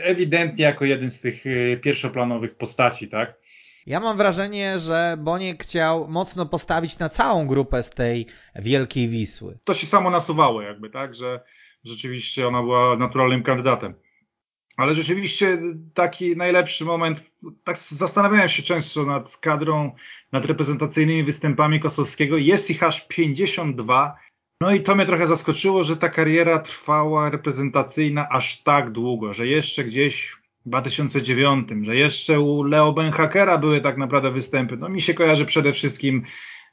ewidentnie jako jeden z tych y, pierwszoplanowych postaci, tak? Ja mam wrażenie, że Boniek chciał mocno postawić na całą grupę z tej wielkiej Wisły. To się samo nasuwało jakby, tak, że rzeczywiście ona była naturalnym kandydatem. Ale rzeczywiście taki najlepszy moment, tak zastanawiałem się często nad kadrą, nad reprezentacyjnymi występami Kosowskiego. Jest ich aż 52. No i to mnie trochę zaskoczyło, że ta kariera trwała reprezentacyjna aż tak długo, że jeszcze gdzieś w 2009, że jeszcze u Leo Benhakera były tak naprawdę występy. No mi się kojarzy przede wszystkim,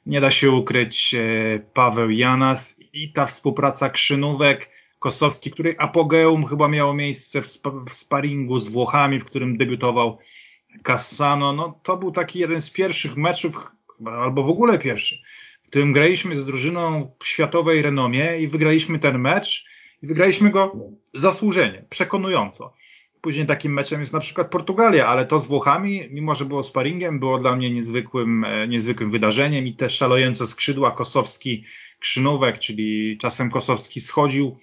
nie da się ukryć, e, Paweł Janas i ta współpraca Krzynówek, Kosowski, której apogeum chyba miało miejsce w, sp w sparingu z Włochami, w którym debiutował Cassano. No, to był taki jeden z pierwszych meczów, albo w ogóle pierwszy, w którym graliśmy z drużyną światowej renomie i wygraliśmy ten mecz i wygraliśmy go zasłużenie, przekonująco. Później takim meczem jest na przykład Portugalia, ale to z Włochami, mimo że było sparingiem, było dla mnie niezwykłym, e, niezwykłym wydarzeniem i te szalejące skrzydła Kosowski, Krzynówek, czyli czasem Kosowski schodził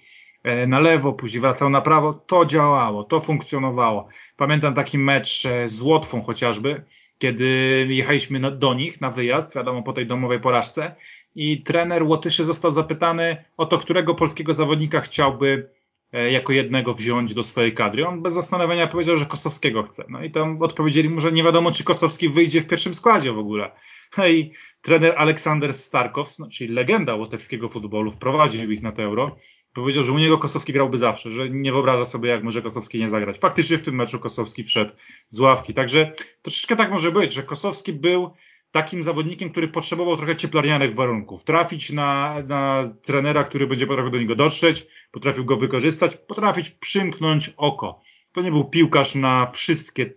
na lewo, później wracał na prawo. To działało, to funkcjonowało. Pamiętam taki mecz e, z Łotwą chociażby, kiedy jechaliśmy do nich na wyjazd, wiadomo, po tej domowej porażce i trener Łotyszy został zapytany o to, którego polskiego zawodnika chciałby e, jako jednego wziąć do swojej kadry. On bez zastanowienia powiedział, że Kosowskiego chce. No i tam odpowiedzieli mu, że nie wiadomo, czy Kosowski wyjdzie w pierwszym składzie w ogóle. No i trener Aleksander Starkow, no, czyli legenda łotewskiego futbolu, wprowadził ich na to euro Powiedział, że u niego Kosowski grałby zawsze, że nie wyobraża sobie, jak może Kosowski nie zagrać. Faktycznie w tym meczu Kosowski wszedł z ławki. Także troszeczkę tak może być, że Kosowski był takim zawodnikiem, który potrzebował trochę cieplarnianych warunków. Trafić na, na trenera, który będzie potrafił do niego dotrzeć, potrafił go wykorzystać, potrafić przymknąć oko. To nie był piłkarz na wszystkie,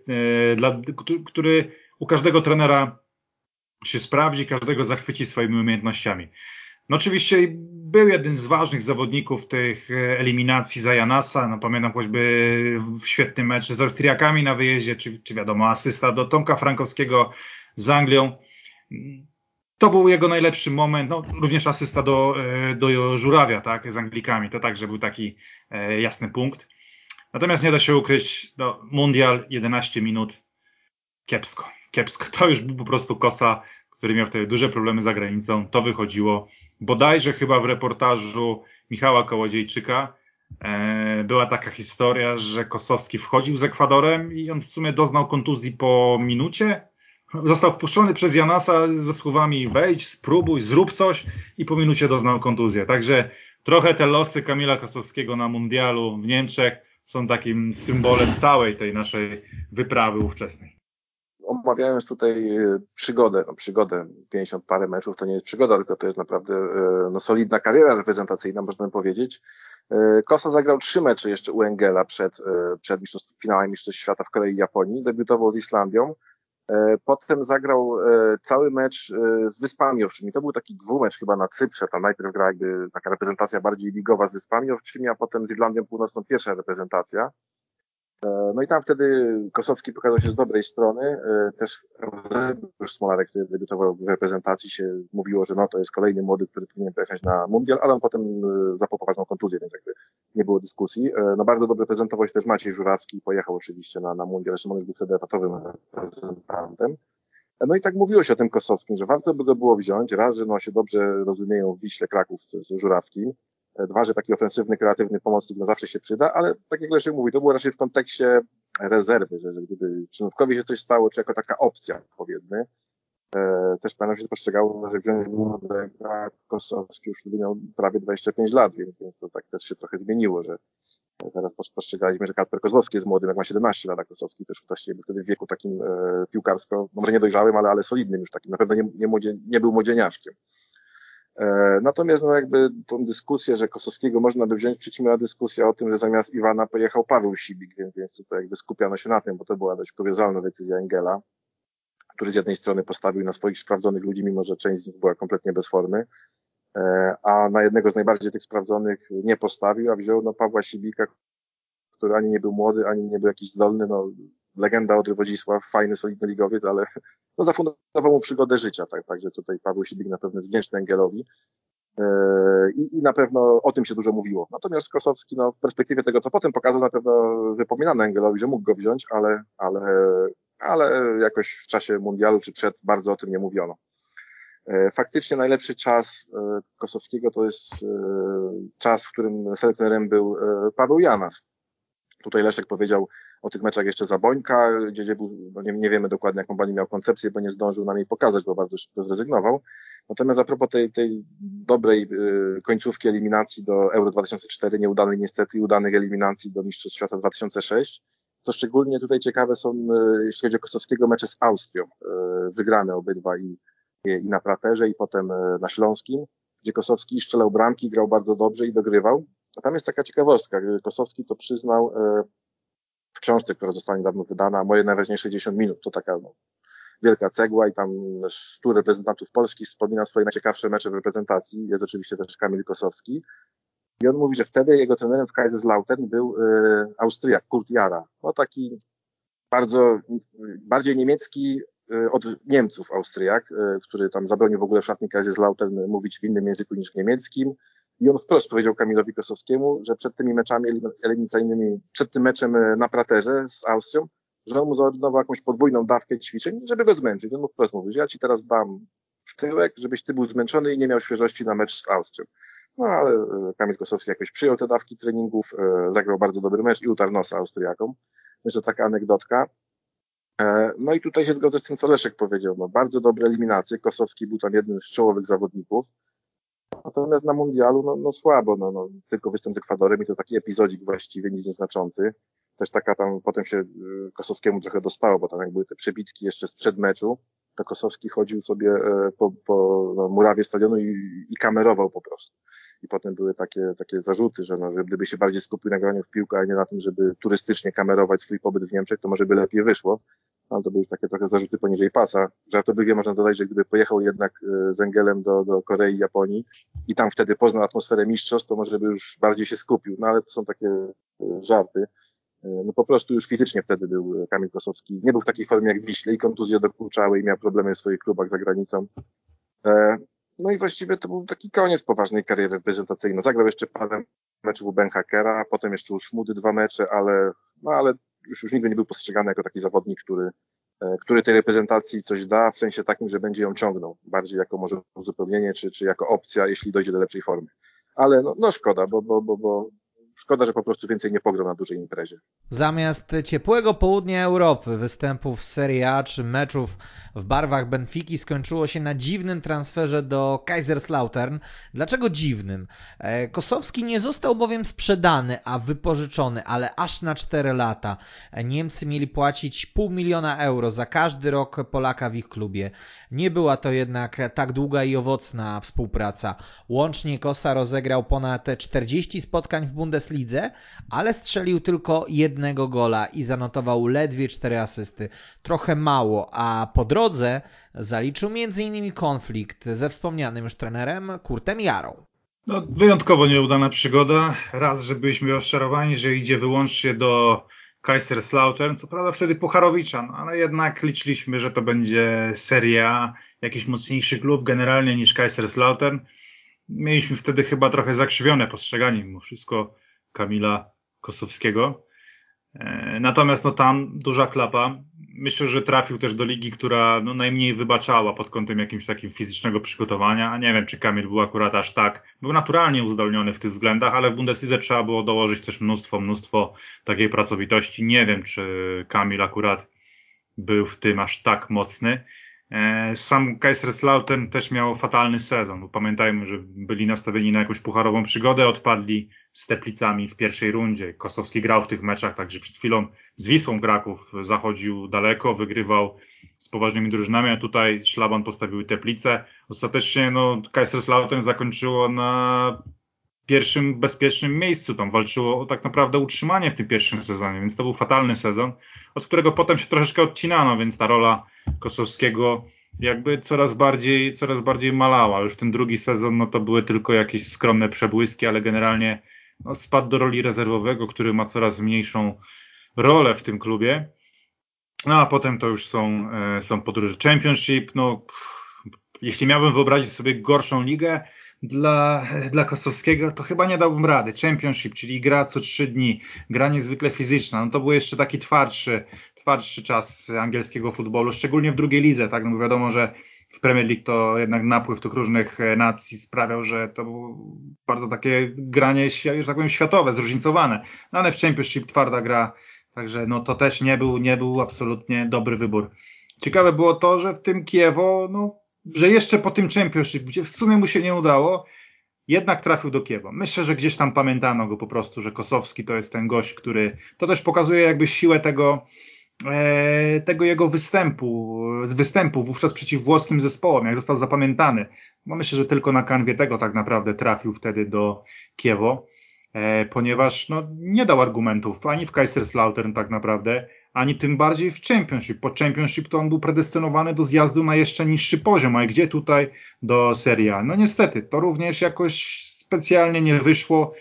e, dla, który u każdego trenera się sprawdzi, każdego zachwyci swoimi umiejętnościami. No oczywiście był jeden z ważnych zawodników tych e, eliminacji Zajanasa. No pamiętam choćby świetny mecz z Austriakami na wyjeździe, czy, czy wiadomo, asysta do Tomka Frankowskiego z Anglią. To był jego najlepszy moment, no, również asysta do, e, do Żurawia, tak, z Anglikami, to także był taki e, jasny punkt. Natomiast nie da się ukryć, no, Mundial 11 minut, kiepsko, kiepsko. To już był po prostu kosa który miał wtedy duże problemy za granicą, to wychodziło bodajże chyba w reportażu Michała Kołodziejczyka, E, była taka historia, że Kosowski wchodził z Ekwadorem i on w sumie doznał kontuzji po minucie. Został wpuszczony przez Janasa ze słowami wejdź, spróbuj, zrób coś i po minucie doznał kontuzję. Także trochę te losy Kamila Kosowskiego na mundialu w Niemczech są takim symbolem całej tej naszej wyprawy ówczesnej. Omawiając tutaj e, przygodę, no przygodę 50 parę meczów, to nie jest przygoda, tylko to jest naprawdę e, no, solidna kariera reprezentacyjna, można powiedzieć. E, Kosa zagrał trzy mecze jeszcze u Engela przed, przed finałem Mistrzostw Świata w Korei i Japonii. Debiutował z Islandią. Potem zagrał cały mecz z Wyspami Owczymi. To był taki dwumecz chyba na Cyprze. Tam najpierw grała jakby taka reprezentacja bardziej ligowa z Wyspami Owczymi, a potem z Irlandią Północną pierwsza reprezentacja. E, no i tam wtedy Kosowski pokazał się z dobrej strony. E, też już Smolarek, który debiutował w reprezentacji, się mówiło, że no to jest kolejny młody, który powinien pojechać na mundial, ale on potem e, zapał poważną kontuzję, więc jakby nie było dyskusji. No bardzo dobrze prezentował się też Maciej Żurawski, pojechał oczywiście na, na mundial, zresztą on już był wtedy etatowym reprezentantem. No i tak mówiło się o tym Kosowskim, że warto by go było wziąć. Raz, że no się dobrze rozumieją w Wiśle Kraków z, z Żurawskim, Dwa, że taki ofensywny, kreatywny pomocnik no zawsze się przyda, ale tak jak Leszek mówi, to było raczej w kontekście rezerwy, że, gdyby Przynówkowi się coś stało, czy jako taka opcja, powiedzmy. E, też pamiętam, to postrzegało, że wziąć młodego Kosowski już wtedy miał prawie 25 lat, więc, więc to tak też się trochę zmieniło, że teraz postrzegaliśmy, że Kacper Kozłowski jest młodym, jak ma 17 lat, a Kosowski też właściwie był wtedy w wieku takim e, piłkarsko, może nie dojrzałym, ale, ale solidnym już takim, na pewno nie, nie, młodzie, nie był młodzieniaszkiem. E, natomiast no jakby tą dyskusję, że Kosowskiego można by wziąć, przyćmiła dyskusja o tym, że zamiast Iwana pojechał Paweł Sibik, więc, więc tutaj jakby skupiano się na tym, bo to była dość kuriozalna decyzja Engela, który z jednej strony postawił na swoich sprawdzonych ludzi, mimo że część z nich była kompletnie bez formy, e, a na jednego z najbardziej tych sprawdzonych nie postawił, a wziął no Pawła Sibika, który ani nie był młody, ani nie był jakiś zdolny, no legenda Odry Wodzisław, fajny, solidny ligowiec, ale no, zafundował mu przygodę życia, tak, także tutaj Paweł Sibik na pewno jest wdzięczny Engelowi. E, I, I na pewno o tym się dużo mówiło. Natomiast Kosowski, no, w perspektywie tego, co potem pokazał, na pewno wypominano Engelowi, że mógł go wziąć, ale, ale, ale jakoś w czasie mundialu czy przed bardzo o tym nie mówiono. E, faktycznie najlepszy czas e, Kosowskiego to jest czas, w którym selekcjonerem był Paweł Janas. Tutaj Leszek powiedział o tych meczach jeszcze Zabońka, gdzie, gdzie był, no nie, nie, wiemy dokładnie jaką pani miał koncepcję, bo nie zdążył nam jej pokazać, bo bardzo szybko zrezygnował. Natomiast a propos tej, tej dobrej y, końcówki eliminacji do Euro 2004, nieudanej niestety i udanych eliminacji do Mistrzostw Świata 2006, to szczególnie tutaj ciekawe są, y, jeśli chodzi o Kosowskiego, mecze z Austrią, y, wygrane obydwa i, i na Praterze i potem y, na Śląskim, gdzie Kosowski strzelał bramki, grał bardzo dobrze i dogrywał. A tam jest taka ciekawostka. Kosowski to przyznał e, w książce, która została niedawno wydana, moje najważniejsze 10 minut. To taka no, wielka cegła i tam 100 reprezentantów Polski wspomina swoje najciekawsze mecze w reprezentacji. Jest oczywiście też Kamil Kosowski. I on mówi, że wtedy jego trenerem w Kaiserslautern był y, Austriak, Kurt Jara. No taki bardzo, bardziej niemiecki y, od Niemców Austriak, y, który tam zabronił w ogóle w szatni Kaiserslautern mówić w innym języku niż w niemieckim. I on wprost powiedział Kamilowi Kosowskiemu, że przed tymi meczami eliminacyjnymi, przed tym meczem e, na Praterze z Austrią, że on mu zaordynował jakąś podwójną dawkę ćwiczeń, żeby go zmęczyć. On mu wprost mówił, że ja ci teraz dam w tyłek, żebyś ty był zmęczony i nie miał świeżości na mecz z Austrią. No ale e, Kamil Kosowski jakoś przyjął te dawki treningów, e, zagrał bardzo dobry mecz i utarł nosa Austriakom. Myślę, taka anegdotka. No i tutaj się zgodzę z tym, co Leszek powiedział. No, bardzo dobre eliminacje. Kosowski był tam jednym z czołowych zawodników. Natomiast na mundialu, no, no słabo, no, no, tylko występ z Ekwadorem i to taki epizodzik właściwie, nic nieznaczący. Też taka tam, potem się y, Kosowskiemu trochę dostało, bo tam jak były te przebitki jeszcze sprzed meczu, to Kosowski chodził sobie e, po, po no, murawie stadionu i, i kamerował po prostu. I potem były takie, takie zarzuty, że, no, że gdyby się bardziej skupił na graniu w piłkę, a nie na tym, żeby turystycznie kamerować swój pobyt w Niemczech, to może by lepiej wyszło. No, to były już takie trochę zarzuty poniżej pasa. Żartobliwie można dodać, że gdyby pojechał jednak e, z Engelem do, do Korei Japonii i tam wtedy poznał atmosferę mistrzostw, to może by już bardziej się skupił. No ale to są takie e, żarty. E, no po prostu już fizycznie wtedy był Kamil Kosowski. Nie był w takiej formie jak Wiśle i kontuzje dokuczały i miał problemy w swoich klubach za granicą. No i właściwie to był taki koniec poważnej kariery reprezentacyjnej. Zagrał jeszcze parę meczów u Ben Hackera, potem jeszcze u Smudy dwa mecze, ale, no ale już, już nigdy nie był postrzegany jako taki zawodnik, który, e, który tej reprezentacji coś da, w sensie takim, że będzie ją ciągnął, bardziej jako może uzupełnienie, czy, czy jako opcja, jeśli dojdzie do lepszej formy. Ale no, no szkoda, bo, bo, bo, bo szkoda, że po prostu więcej nie pograł na dużej imprezie. Zamiast ciepłego południa Europy, występów w Serie A czy meczów w barwach Benfiki skończyło się na dziwnym transferze do Kaiserslautern. Dlaczego dziwnym? E, Kosowski nie został bowiem sprzedany, a wypożyczony, ale aż na 4 lata. Niemcy mieli płacić pół miliona euro za każdy rok Polaka w ich klubie. Nie była to jednak tak długa i owocna współpraca. Łącznie Kosa rozegrał ponad 40 spotkań w Bundeslidze, ale strzelił tylko jednego gola i zanotował ledwie 4 asysty. Trochę mało, a po drodze zaliczył m.in. konflikt ze wspomnianym już trenerem Kurtem Jarą. No, wyjątkowo nieudana przygoda. Raz, że byliśmy rozczarowani, że idzie wyłącznie do Kaiserslautern, co prawda wtedy Pucharowicza, no, ale jednak liczyliśmy, że to będzie seria, jakiś mocniejszy klub generalnie niż Kaiserslautern. Mieliśmy wtedy chyba trochę zakrzywione postrzeganie mimo wszystko Kamila Kosowskiego. E, natomiast no tam duża klapa. Myślę, że trafił też do ligi, która no, najmniej wybaczała pod kątem jakimś takim fizycznego przygotowania. A nie wiem, czy Kamil był akurat aż tak. Był naturalnie uzdolniony w tych względach, ale w Bundeslidze trzeba było dołożyć też mnóstwo, mnóstwo takiej pracowitości. Nie wiem, czy Kamil akurat był w tym aż tak mocny. E, sam Kaiserslautern też miał fatalny sezon, bo pamiętajmy, że byli nastawieni na jakąś pucharową przygodę, odpadli z Teplicami w pierwszej rundzie. Kosowski grał w tych meczach, także przed chwilą z Wisłą Kraków zachodził daleko, wygrywał z poważnymi drużynami, a tutaj Szlaban postawił Teplice. Ostatecznie no, Kaiserslautern zakończyło na pierwszym bezpiecznym miejscu, tam walczyło o tak naprawdę utrzymanie w tym pierwszym sezonie, więc to był fatalny sezon, od którego potem się troszeczkę odcinano, więc ta rola Kosowskiego jakby coraz bardziej, coraz bardziej malała. Już ten drugi sezon, no to były tylko jakieś skromne przebłyski, ale generalnie no, spadł do roli rezerwowego, który ma coraz mniejszą rolę w tym klubie. No a potem to już są, e, są podróże Championship. No, jeśli miałbym wyobrazić sobie gorszą ligę dla, dla Kosowskiego, to chyba nie dałbym rady. Championship, czyli gra co trzy dni, gra niezwykle fizyczna. No to był jeszcze taki twardszy, twardszy czas angielskiego futbolu, szczególnie w drugiej lidze, tak? No bo wiadomo, że w Premier League to jednak napływ tych różnych e, nacji sprawiał, że to było bardzo takie granie, że tak powiem, światowe, zróżnicowane. No ale w Championship twarda gra, także no to też nie był, nie był absolutnie dobry wybór. Ciekawe było to, że w tym Kiewo, no, że jeszcze po tym Championship, gdzie w sumie mu się nie udało, jednak trafił do Kiewa. Myślę, że gdzieś tam pamiętano go po prostu, że Kosowski to jest ten gość, który, to też pokazuje jakby siłę tego, E, tego jego występu, z występu wówczas przeciw włoskim zespołom, jak został zapamiętany. Bo myślę, że tylko na kanwie tego tak naprawdę trafił wtedy do Kiewo, e, ponieważ no, nie dał argumentów ani w Kaiserslautern tak naprawdę, ani tym bardziej w Championship. Po Championship to on był predestynowany do zjazdu na jeszcze niższy poziom, a gdzie tutaj do Serie A? No niestety, to również jakoś specjalnie nie wyszło,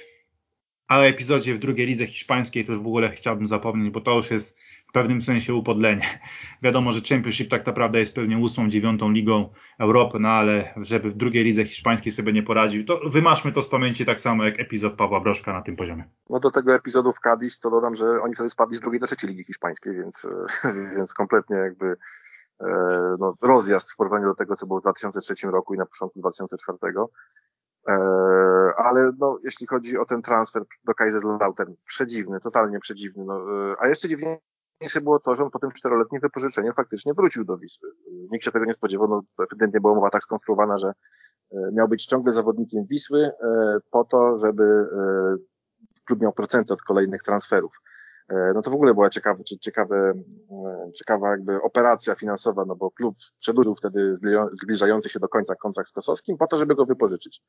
a o epizodzie w drugiej lidze hiszpańskiej to w ogóle chciałbym zapomnieć, bo to już jest pewnym sensie upodlenie. Wiadomo, że Championship tak naprawdę jest pewnie ósmą, dziewiątą ligą Europy, no ale żeby w drugiej lidze hiszpańskiej sobie nie poradził, to wymaszmy to z pamięci tak samo jak epizod Pawła Broszka na tym poziomie. No do tego epizodu w Cadiz to dodam, że oni wtedy spadli z drugiej do trzeciej ligi hiszpańskiej, więc, więc kompletnie jakby e, no, rozjazd w porównaniu do tego, co było w 2003 roku i na początku 2004. E, ale no, jeśli chodzi o ten transfer do Kaiserslautern, przedziwny, totalnie przedziwny. No, e, a jeszcze dziwniej Najważniejsze było to, że on po tym czteroletnim wypożyczeniu faktycznie wrócił do Wisły. Nikt się tego nie spodziewał, no ewidentnie była mowa tak skonstruowana, że e, miał być ciągle zawodnikiem Wisły e, po to, żeby e, klub miał procenty od kolejnych transferów. No to w ogóle była ciekawa, ciekawe, ciekawa jakby operacja finansowa, no bo klub przedłużył wtedy zbliżający się do końca kontrakt z Kosowskim po to, żeby go wypożyczyć.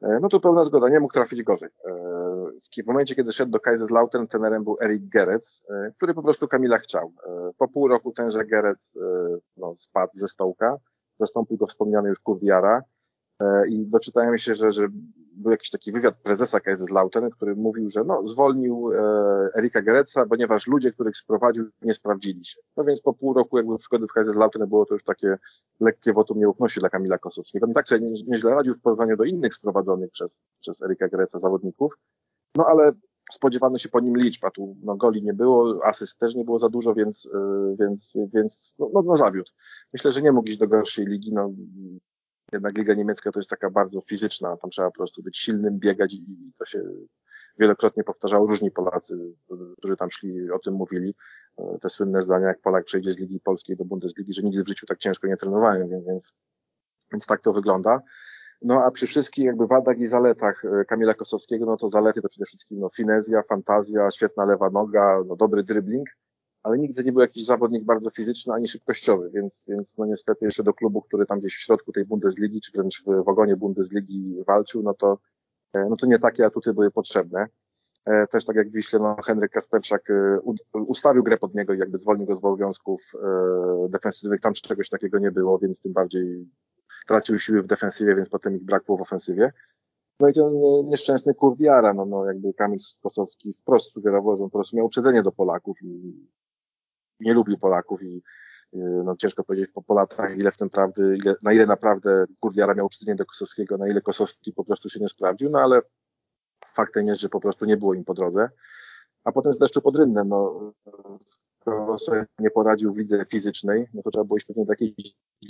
No tu pełna zgoda, nie mógł trafić gorzej w momencie, kiedy szedł do Kaiserslautern, trenerem był Erik Gerec, e, który po prostu Kamila chciał. E, po pół roku tenże Gerec e, no, spadł ze stołka, zastąpił go wspomniany już Kurwiara i doczytałem się, że, że był jakiś taki wywiad prezesa Kaiserslautern, który mówił, że no, zwolnił Erika Gereca, ponieważ ludzie, których sprowadził, nie sprawdzili się. No więc po pół roku jakby przygody w Kaiserslautern było to już takie lekkie wotum nieufności dla Kamila Kosowskiego. On tak sobie nieźle radził w porównaniu do innych sprowadzonych przez, przez Erika Gereca zawodników, no ale spodziewano się po nim liczb, a tu no, goli nie było, asyst też nie było za dużo, więc, y, więc, więc no, no, no zawiódł. Myślę, że nie mógł iść do gorszej ligi, no jednak Liga Niemiecka to jest taka bardzo fizyczna, tam trzeba po prostu być silnym, biegać i to się wielokrotnie powtarzało różni Polacy, którzy tam szli, o tym mówili. Te słynne zdania, jak Polak przejdzie z Ligi Polskiej do Bundesligi, że nigdy w życiu tak ciężko nie trenowałem, więc, więc, więc tak to wygląda. No a przy wszystkich jakby wadach i zaletach Kamila Kosowskiego, no to zalety to przede wszystkim no, finezja, fantazja, świetna lewa noga, no, dobry dribbling, ale nigdy nie był jakiś zawodnik bardzo fizyczny ani szybkościowy, więc, więc no niestety jeszcze do klubu, który tam gdzieś w środku tej Bundesligi, czy wręcz w wagonie Bundesligi walczył, no to, e, no to nie takie atuty były potrzebne. E, też tak jak w Wiśle, no Henryk Kasperczak e, ustawił grę pod niego i jakby zwolnił go z obowiązków defensywnych, tam czegoś takiego nie było, więc tym bardziej tracił siły w defensywie, więc potem ich brakło w ofensywie. No i ten nieszczęsny Kurdiara, no, no jakby Kamil Kosowski wprost sugerował, że on po prostu miał uprzedzenie do Polaków i nie lubił Polaków i y, no, ciężko powiedzieć po, po latach, ile w tym prawdy, ile, na ile naprawdę Kurdiara miał uprzedzenie do Kosowskiego, na ile Kosowski po prostu się nie sprawdził, no ale faktem jest, że po prostu nie było im po drodze. A potem z deszczu pod rynnem, no, skoro sobie nie poradził w lidze fizycznej, no to trzeba było iść pewnie do jakiejś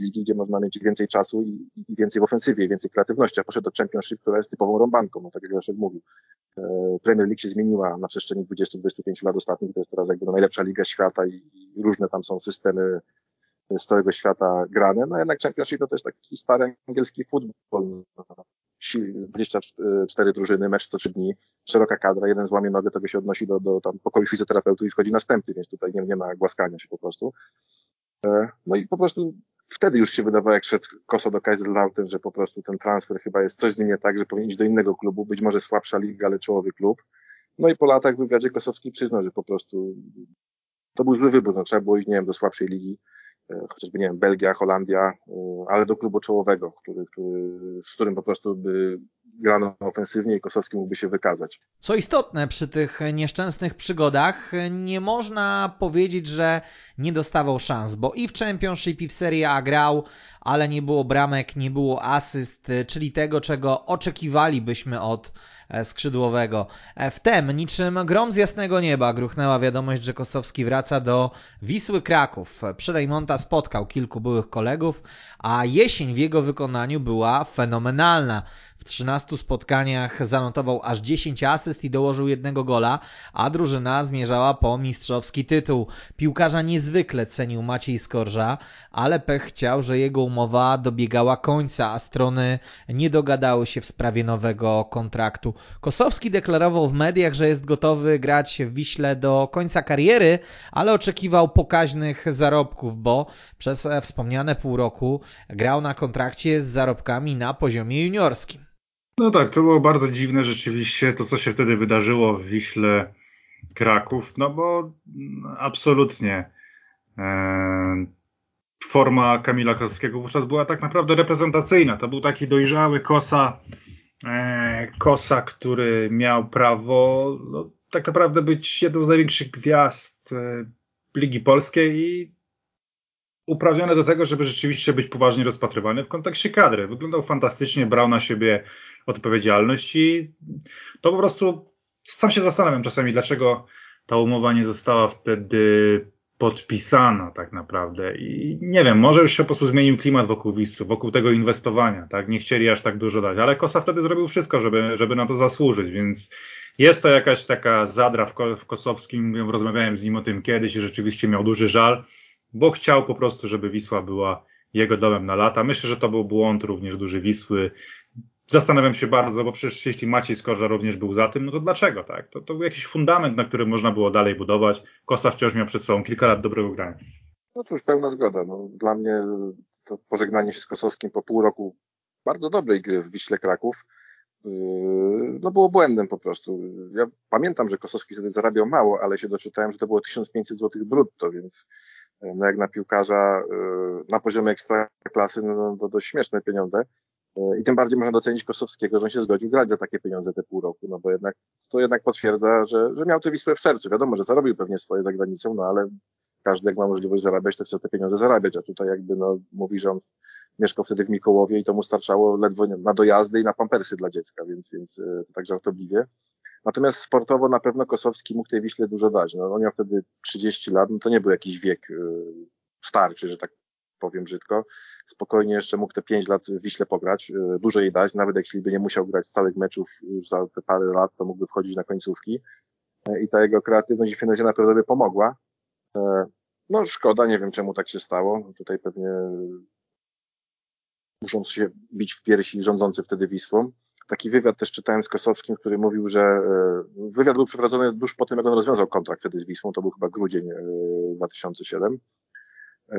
ligi, gdzie można mieć więcej czasu i, i więcej w ofensywie, więcej kreatywności, a poszedł do Championship, która jest typową rąbanką, no tak jak Leszek mówił. E, Premier League się zmieniła na przestrzeni 20-25 lat ostatnich, to jest teraz jakby no najlepsza liga świata i, różne tam są systemy z całego świata grane, no jednak Championship to jest taki stary angielski futbol, 24 drużyny, mecz co 3 dni, szeroka kadra, jeden złamie nogę, to się odnosi do, do tam pokoju fizjoterapeutów i wchodzi następny, więc tutaj nie, nie ma głaskania się po prostu. E, no i po prostu wtedy już się wydawało, jak szedł Koso do Kaiserslautern, że po prostu ten transfer chyba jest coś z nim nie tak, że powinien iść do innego klubu, być może słabsza liga, ale czołowy klub. No i po latach w wywiadzie Kosowski przyznał, że po prostu to był zły wybór, no, trzeba było iść, nie wiem, do słabszej ligi, chociażby, nie wiem, Belgia, Holandia, e, ale do klubu czołowego, który, który, z którym po prostu by grano ofensywnie i Kosowski mógłby się wykazać. Co istotne, przy tych nieszczęsnych przygodach nie można powiedzieć, że nie dostawał szans, bo i w Championship i w Serie A grał, ale nie było bramek, nie było asyst, czyli tego, czego oczekiwalibyśmy od E, skrzydłowego. E, Wtem, niczym grom z jasnego nieba, gruchnęła wiadomość, że Kosowski wraca do Wisły Kraków. Przy Rejmonta spotkał kilku byłych kolegów, a jesień w jego wykonaniu była fenomenalna. W 13 spotkaniach zanotował aż 10 asyst i dołożył jednego gola, a drużyna zmierzała po mistrzowski tytuł. Piłkarza niezwykle cenił Maciej Skorża, ale pech chciał, że jego umowa dobiegała końca, a strony nie dogadały się w sprawie nowego kontraktu. Kosowski deklarował w mediach, że jest gotowy grać w Wiśle do końca kariery, ale oczekiwał pokaźnych zarobków, bo przez wspomniane pół roku grał na kontrakcie z zarobkami na poziomie juniorskim. No tak, to było bardzo dziwne rzeczywiście to, co się wtedy wydarzyło w Wiśle Kraków, no bo absolutnie e, forma Kamila Kosowskiego wówczas była tak naprawdę reprezentacyjna. To był taki dojrzały kosa, e, kosa, który miał prawo no, tak naprawdę być jedną z największych gwiazd e, Ligi Polskiej i uprawniony do tego, żeby rzeczywiście być poważnie rozpatrywany w kontekście kadry. Wyglądał fantastycznie, brał na siebie odpowiedzialność i to po prostu sam się zastanawiam czasami, dlaczego ta umowa nie została wtedy podpisana tak naprawdę i nie wiem, może już się po prostu zmienił klimat wokół Wisły, wokół tego inwestowania, tak, nie chcieli aż tak dużo dać, ale Kosa wtedy zrobił wszystko, żeby, żeby na to zasłużyć, więc jest to jakaś taka zadra w, w Kosowskim, rozmawiałem z nim o tym kiedyś i rzeczywiście miał duży żal, bo chciał po prostu, żeby Wisła była jego domem na lata. Myślę, że to był błąd również duży Wisły. Zastanawiam się bardzo, bo przecież jeśli Maciej Skorża również był za tym, no to dlaczego tak? To, to był jakiś fundament, na którym można było dalej budować. Kosta wciąż miał przed sobą kilka lat dobrego grania. No cóż, pełna zgoda. No, dla mnie to pożegnanie się z Kosowskim po pół roku bardzo dobrej gry w Wiśle Kraków yy, no było błędem po prostu. Ja pamiętam, że Kosowski wtedy zarabiał mało, ale się doczytałem, że to było 1500 zł brutto, więc no jak na piłkarza yy, na poziomie ekstraklasy, no, no to dość śmieszne pieniądze. I tym bardziej można docenić Kosowskiego, że on się zgodził grać za takie pieniądze te pół roku, no bo jednak to jednak potwierdza, że, że miał tę Wisłę w sercu. Wiadomo, że zarobił pewnie swoje za granicą, no ale każdy jak ma możliwość zarabiać, to chce te pieniądze zarabiać, a tutaj jakby no mówi, że on mieszkał wtedy w Mikołowie i to mu starczało ledwo na dojazdy i na pampersy dla dziecka, więc, więc e, to tak żartobliwie. Natomiast sportowo na pewno Kosowski mógł tej Wiśle dużo dać. No, on miał wtedy 30 lat, no to nie był jakiś wiek e, starczy, że tak powiem brzydko, spokojnie jeszcze mógł te pięć lat Wiśle pograć, e, dużo jej dać, nawet jeśli by nie musiał grać całych meczów już za te parę lat, to mógłby wchodzić na końcówki e, i ta jego kreatywność i finezja na pewno by pomogła. No szkoda, nie wiem czemu tak się stało, tutaj pewnie muszą się bić w piersi rządzący wtedy Wisłą. Taki wywiad też czytałem z Kosowskim, który mówił, że e, wywiad był przeprowadzony tuż po tym, jak on rozwiązał kontrakt wtedy z Wisłą, to był chyba grudzień 2007. E,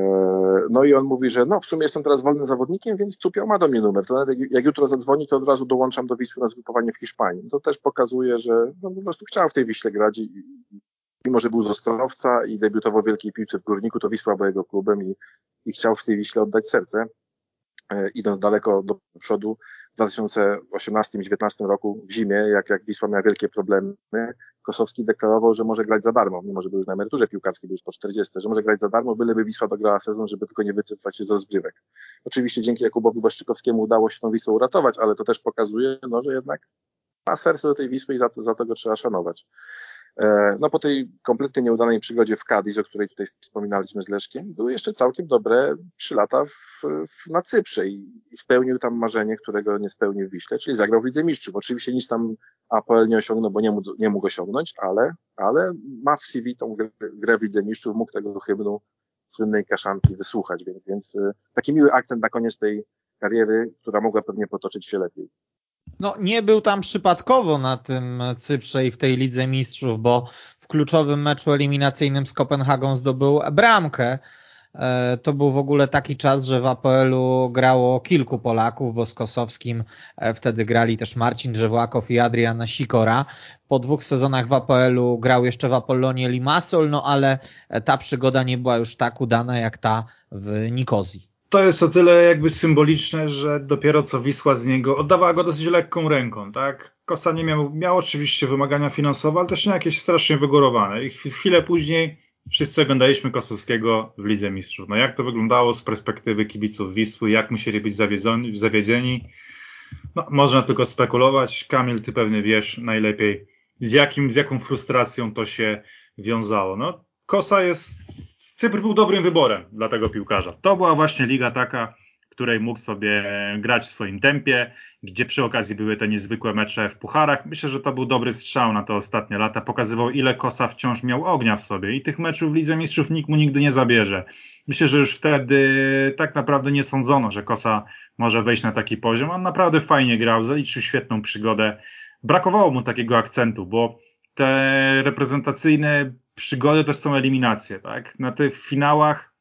no i on mówi, że no w sumie jestem teraz wolnym zawodnikiem, więc Cupiał ma do mnie numer. To nawet jak jutro zadzwoni, to od razu dołączam do Wisły na zgrupowanie w Hiszpanii. To też pokazuje, że no, po prostu chciał w tej Wiśle grać i, mimo, że był z Ostrowca i debiutował w wielkiej piłce w Górniku, to Wisła była jego klubem i, i chciał w tej Wiśle oddać serce. E, idąc daleko do przodu, w 2018-2019 roku w zimie, jak, jak Wisła miała wielkie problemy, Kosowski deklarował, że może grać za darmo, mimo że był już na emeryturze piłkarskiej, był już po 40, że może grać za darmo, byleby Wisła dograła sezon, żeby tylko nie wycofać się z rozgrywek. Oczywiście dzięki Jakubowi Błaszczykowskiemu udało się tą Wisłę uratować, ale to też pokazuje, no, że jednak ma serce do tej Wisły i za to, za to go trzeba szanować. E, no po tej kompletnie nieudanej przygodzie w Cadiz, o której tutaj wspominaliśmy z Leszkiem, były jeszcze całkiem dobre trzy lata w, w, na Cyprze i, i, spełnił tam marzenie, którego nie spełnił w Wiśle, czyli zagrał w Lidze Mistrzów. Oczywiście nic tam APL nie osiągnął, bo nie mógł, nie mógł osiągnąć, ale, ale ma w CV tą grę, grę w Lidze Mistrzów, mógł tego hymnu słynnej kaszanki wysłuchać, więc, więc e, taki miły akcent na koniec tej kariery, która mogła pewnie potoczyć się lepiej. No nie był tam przypadkowo na tym Cyprze i w tej Lidze Mistrzów, bo w kluczowym meczu eliminacyjnym z Kopenhagą zdobył bramkę. E, to był w ogóle taki czas, że w APL-u grało kilku Polaków, bo z Kosowskim e, wtedy grali też Marcin Drzewłakow i Adrian Sikora. Po dwóch sezonach w APL-u grał jeszcze w Apollonie Limassol, no ale ta przygoda nie była już tak udana jak ta w Nikozji to jest o tyle jakby symboliczne, że dopiero co Wisła z niego oddawała go dosyć lekką ręką, tak? Kosa nie miał, miał oczywiście wymagania finansowe, ale też nie jakieś strasznie wygórowane. I chwilę później wszyscy oglądaliśmy Kosowskiego w Lidze Mistrzów. No jak to wyglądało z perspektywy kibiców Wisły, jak musieli być zawiedzieni? No, można tylko spekulować. Kamil, ty pewnie wiesz najlepiej, z, jakim, z jaką frustracją to się wiązało. No, Kosa jest Cypr był dobrym wyborem dla tego piłkarza. To była właśnie liga taka, której mógł sobie grać w swoim tempie, gdzie przy okazji były te niezwykłe mecze w pucharach. Myślę, że to był dobry strzał na te ostatnie lata. Pokazywał, ile Kosa wciąż miał ognia w sobie i tych meczów w Lidze Mistrzów nikt mu nigdy nie zabierze. Myślę, że już wtedy tak naprawdę nie sądzono, że Kosa może wejść na taki poziom. On naprawdę fajnie grał, zaliczył świetną przygodę. Brakowało mu takiego akcentu, bo te reprezentacyjne przygody też są eliminacje, tak? Na tych finałach,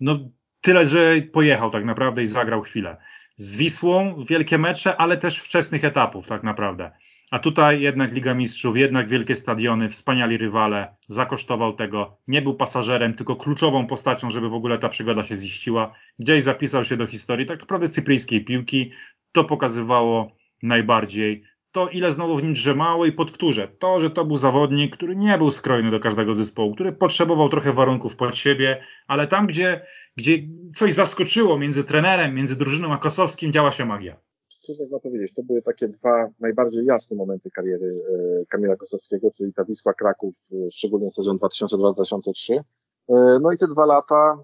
no tyle, że pojechał tak naprawdę i zagrał chwilę. Z Wisłą wielkie mecze, ale też wczesnych etapów tak naprawdę. A tutaj jednak Liga Mistrzów, jednak wielkie stadiony, wspaniali rywale, zakosztował tego, nie był pasażerem, tylko kluczową postacią, żeby w ogóle ta przygoda się ziściła. Gdzieś zapisał się do historii tak naprawdę cypryjskiej piłki. To pokazywało najbardziej to ile znowu w nim drzemało i podwtórzę. To, że to był zawodnik, który nie był skrojny do każdego zespołu, który potrzebował trochę warunków pod siebie, ale tam, gdzie, gdzie coś zaskoczyło między trenerem, między drużyną a Kosowskim, działa się magia. Cóż można powiedzieć, to były takie dwa najbardziej jasne momenty kariery e, Kamila Kosowskiego, czyli ta Wisła Kraków, e, szczególnie sezon 2002-2003. E, no i te dwa lata,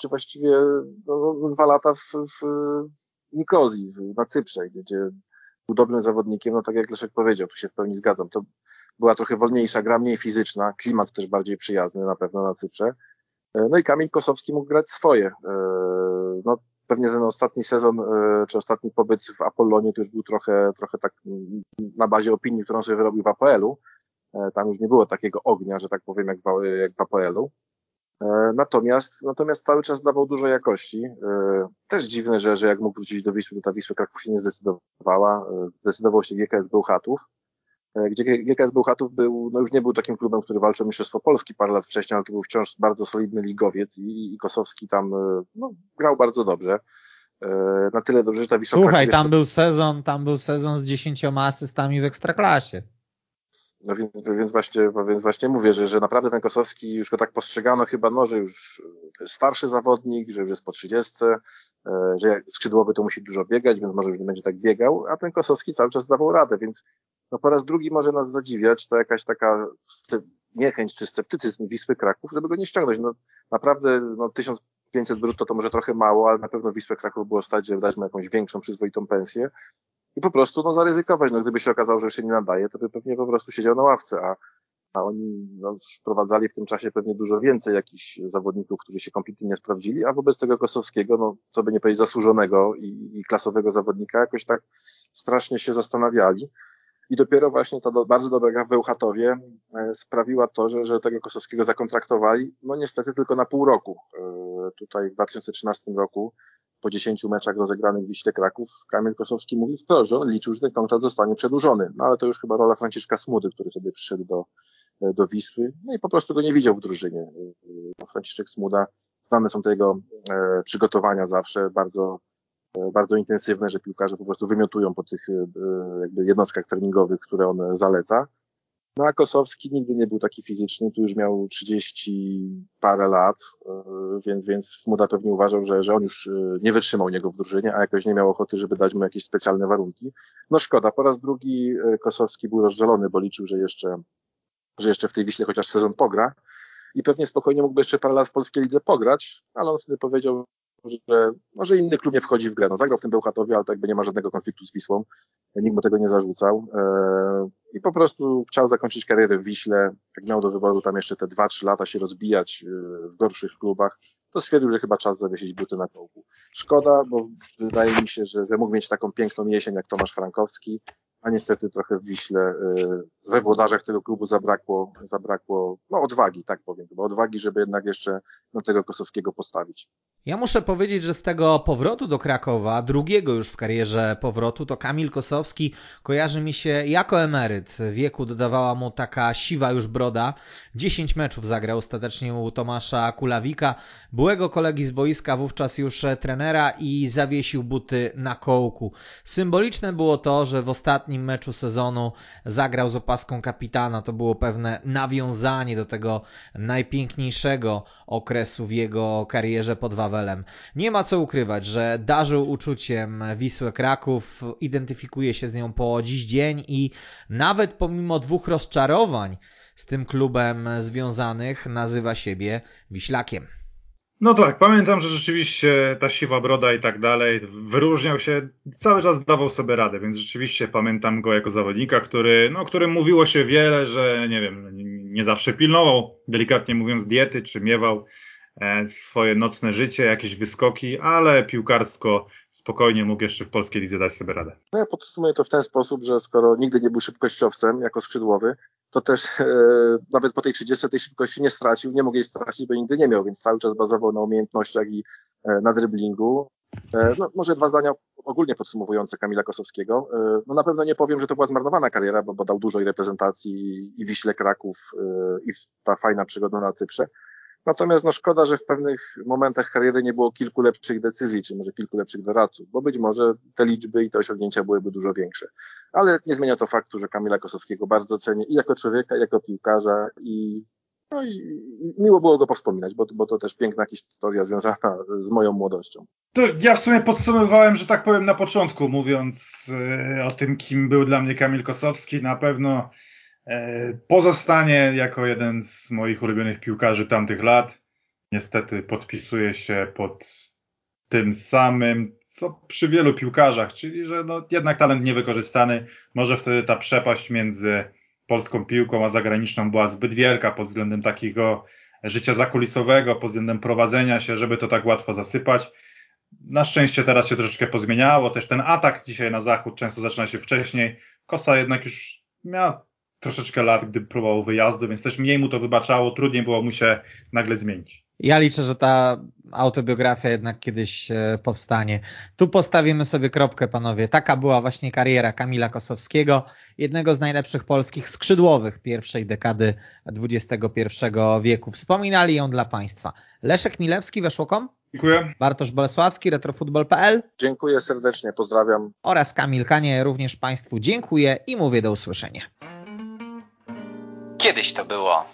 czy właściwie no, no, dwa lata w, w Nikozji, na Cyprze, gdzie był dobrym zawodnikiem, no tak jak Leszek powiedział, tu się w pełni zgadzam. To była trochę wolniejsza gra, mniej fizyczna, klimat też bardziej przyjazny na pewno na Cyprze. E, no i Kamil Kosowski mógł grać swoje. E, no pewnie ten ostatni sezon, e, czy ostatni pobyt w Apollonie to już był trochę, trochę tak na bazie opinii, którą sobie wyrobił w APL-u. Tam już nie było takiego ognia, że tak powiem, jak w, jak w APL-u. E, natomiast, natomiast cały czas dawał dużo jakości. E, też dziwne, że, że jak mógł wrócić do Wisły, to ta Wisła Kraków się nie zdecydowała. E, zdecydował się GKS Bełchatów, gdzie GKS Bełchatów był, no już nie był takim klubem, który walczył o Mistrzostwo Polski parę lat wcześniej, ale to był wciąż bardzo solidny ligowiec i, i Kosowski tam no, grał bardzo dobrze. Na tyle dobrze, że ta Wisła Słuchaj, tam jeszcze... był sezon, tam był sezon z dziesięcioma asystami w Ekstraklasie. No więc, więc, właśnie, więc właśnie mówię, że, że naprawdę ten Kosowski już go tak postrzegano chyba, no, że już jest starszy zawodnik, że już jest po 30, e, że skrzydłowy to musi dużo biegać, więc może już nie będzie tak biegał, a ten Kosowski cały czas dawał radę, więc no po raz drugi może nas zadziwiać to jakaś taka niechęć czy sceptycyzm Wisły Kraków, żeby go nie ściągnąć. No naprawdę no, tysiąc 500 brutto to może trochę mało, ale na pewno Wisłę Kraków było stać, żeby dać mu jakąś większą, przyzwoitą pensję i po prostu no, zaryzykować. No, gdyby się okazało, że się nie nadaje, to by pewnie po prostu siedział na ławce, a, a oni no, sprowadzali w tym czasie pewnie dużo więcej jakichś zawodników, którzy się kompletnie nie sprawdzili, a wobec tego Kosowskiego, no, co by nie powiedzieć, zasłużonego i, i klasowego zawodnika, jakoś tak strasznie się zastanawiali. I dopiero właśnie ta do, bardzo dobra gra w Bełchatowie e, sprawiła to, że, że tego Kosowskiego zakontraktowali, no niestety tylko na pół roku. E, tutaj w 2013 roku po 10 meczach rozegranych w Wiśle Kraków, Kamil Kosowski mówi wprost, że on liczył, że ten kontrakt zostanie przedłużony. No ale to już chyba rola Franciszka Smudy, który sobie przyszedł do, e, do Wisły, no i po prostu go nie widział w drużynie. E, Franciszek Smuda, znane są te jego e, przygotowania zawsze, bardzo, e, bardzo intensywne, że piłkarze po prostu wymiotują po tych e, jakby jednostkach treningowych, które on zaleca. No a Kosowski nigdy nie był taki fizyczny, tu już miał 30 parę lat, e, więc, więc Smuda pewnie uważał, że, że on już e, nie wytrzymał niego w drużynie, a jakoś nie miał ochoty, żeby dać mu jakieś specjalne warunki. No szkoda, po raz drugi e, Kosowski był rozżalony, bo liczył, że jeszcze, że jeszcze w tej Wiśle chociaż sezon pogra i pewnie spokojnie mógłby jeszcze parę lat w polskiej lidze pograć, ale on wtedy powiedział, że może inny klub nie wchodzi w grę. No, zagrał w tym Bełchatowie, ale tak jakby nie ma żadnego konfliktu z Wisłą. Nikt mu tego nie zarzucał. Eee, I po prostu chciał zakończyć karierę w Wiśle. Jak miał do wyboru tam jeszcze te 2-3 lata się rozbijać e, w gorszych klubach, to stwierdził, że chyba czas zawiesić buty na kołku. Szkoda, bo wydaje mi się, że mógł mieć taką piękną jesień jak Tomasz Frankowski, a niestety trochę w Wiśle, e, we włodarzach tego klubu zabrakło, zabrakło no, odwagi, tak powiem, bo odwagi, żeby jednak jeszcze na tego Kosowskiego postawić. Ja muszę powiedzieć, że z tego powrotu do Krakowa, drugiego już w karierze powrotu, to Kamil Kosowski kojarzy mi się jako emeryt. Wieku dodawała mu taka siwa już broda. 10 meczów zagrał ostatecznie u Tomasza Kulawika, byłego kolegi z boiska, wówczas już trenera i zawiesił buty na kołku. Symboliczne było to, że w ostatnim meczu sezonu zagrał z opaską kapitana. To było pewne nawiązanie do tego najpiękniejszego okresu w jego karierze pod Wawelem. Nie ma co ukrywać, że darzył uczuciem Wisłę Kraków, identyfikuje się z nią po dziś dzień i nawet pomimo dwóch rozczarowań z tym klubem związanych nazywa siebie Wiślakiem. No tak, pamiętam, że rzeczywiście ta siwa broda i tak dalej wyróżniał się, cały czas dawał sobie radę, więc rzeczywiście pamiętam go jako zawodnika, który, no, którym mówiło się wiele, że nie wiem, nie zawsze pilnował, delikatnie mówiąc, diety, czy miewał e, swoje nocne życie, jakieś wyskoki, ale piłkarsko spokojnie mógł jeszcze w polskiej lidze dać sobie radę. No ja podsumuję to w ten sposób, że skoro nigdy nie był szybkościowcem jako skrzydłowy, to też e, nawet po tej 30 tej szybkości nie stracił, nie mógł jej stracić, bo nigdy nie miał, więc cały czas bazował na umiejętnościach i e, na dryblingu. E, no, może dwa zdania ogólnie podsumowujące Kamila Kosowskiego. E, no na pewno nie powiem, że to była zmarnowana kariera, bo, bo dał dużo i reprezentacji i Wiśle Kraków e, i ta fajna przygoda na Cyprze. Natomiast no szkoda, że w pewnych momentach kariery nie było kilku lepszych decyzji, czy może kilku lepszych doradców, bo być może te liczby i te osiągnięcia byłyby dużo większe. Ale nie zmienia to faktu, że Kamila Kosowskiego bardzo cenię i jako człowieka, i jako piłkarza i, no i, i miło było go powspominać, bo, bo to też piękna historia związana z moją młodością. To ja w sumie podsumowałem, że tak powiem na początku, mówiąc y, o tym, kim był dla mnie Kamil Kosowski. Na pewno E, pozostanie jako jeden z moich ulubionych piłkarzy tamtych lat. Niestety podpisuje się pod tym samym, co przy wielu piłkarzach, czyli że no, jednak talent niewykorzystany. Może wtedy ta przepaść między polską piłką a zagraniczną była zbyt wielka pod względem takiego życia zakulisowego, pod względem prowadzenia się, żeby to tak łatwo zasypać. Na szczęście teraz się troszeczkę pozmieniało. Też ten atak dzisiaj na zachód często zaczyna się wcześniej. Kosa jednak już miała troszeczkę lat, gdy próbował wyjazdu, więc też mniej mu to wybaczało, trudniej było mu się nagle zmienić. Ja liczę, że ta autobiografia jednak kiedyś e, powstanie. Tu postawimy sobie kropkę, panowie. Taka była właśnie kariera Kamila Kosowskiego, jednego z najlepszych polskich skrzydłowych pierwszej dekady XXI wieku. Wspominali ją dla Państwa. Leszek Milewski, Weszłokom. Dziękuję. Bartosz Bolesławski, retrofutbol.pl. Dziękuję serdecznie, pozdrawiam. Oraz Kamil Kanie, również Państwu dziękuję i mówię do usłyszenia. Kiedyś to było.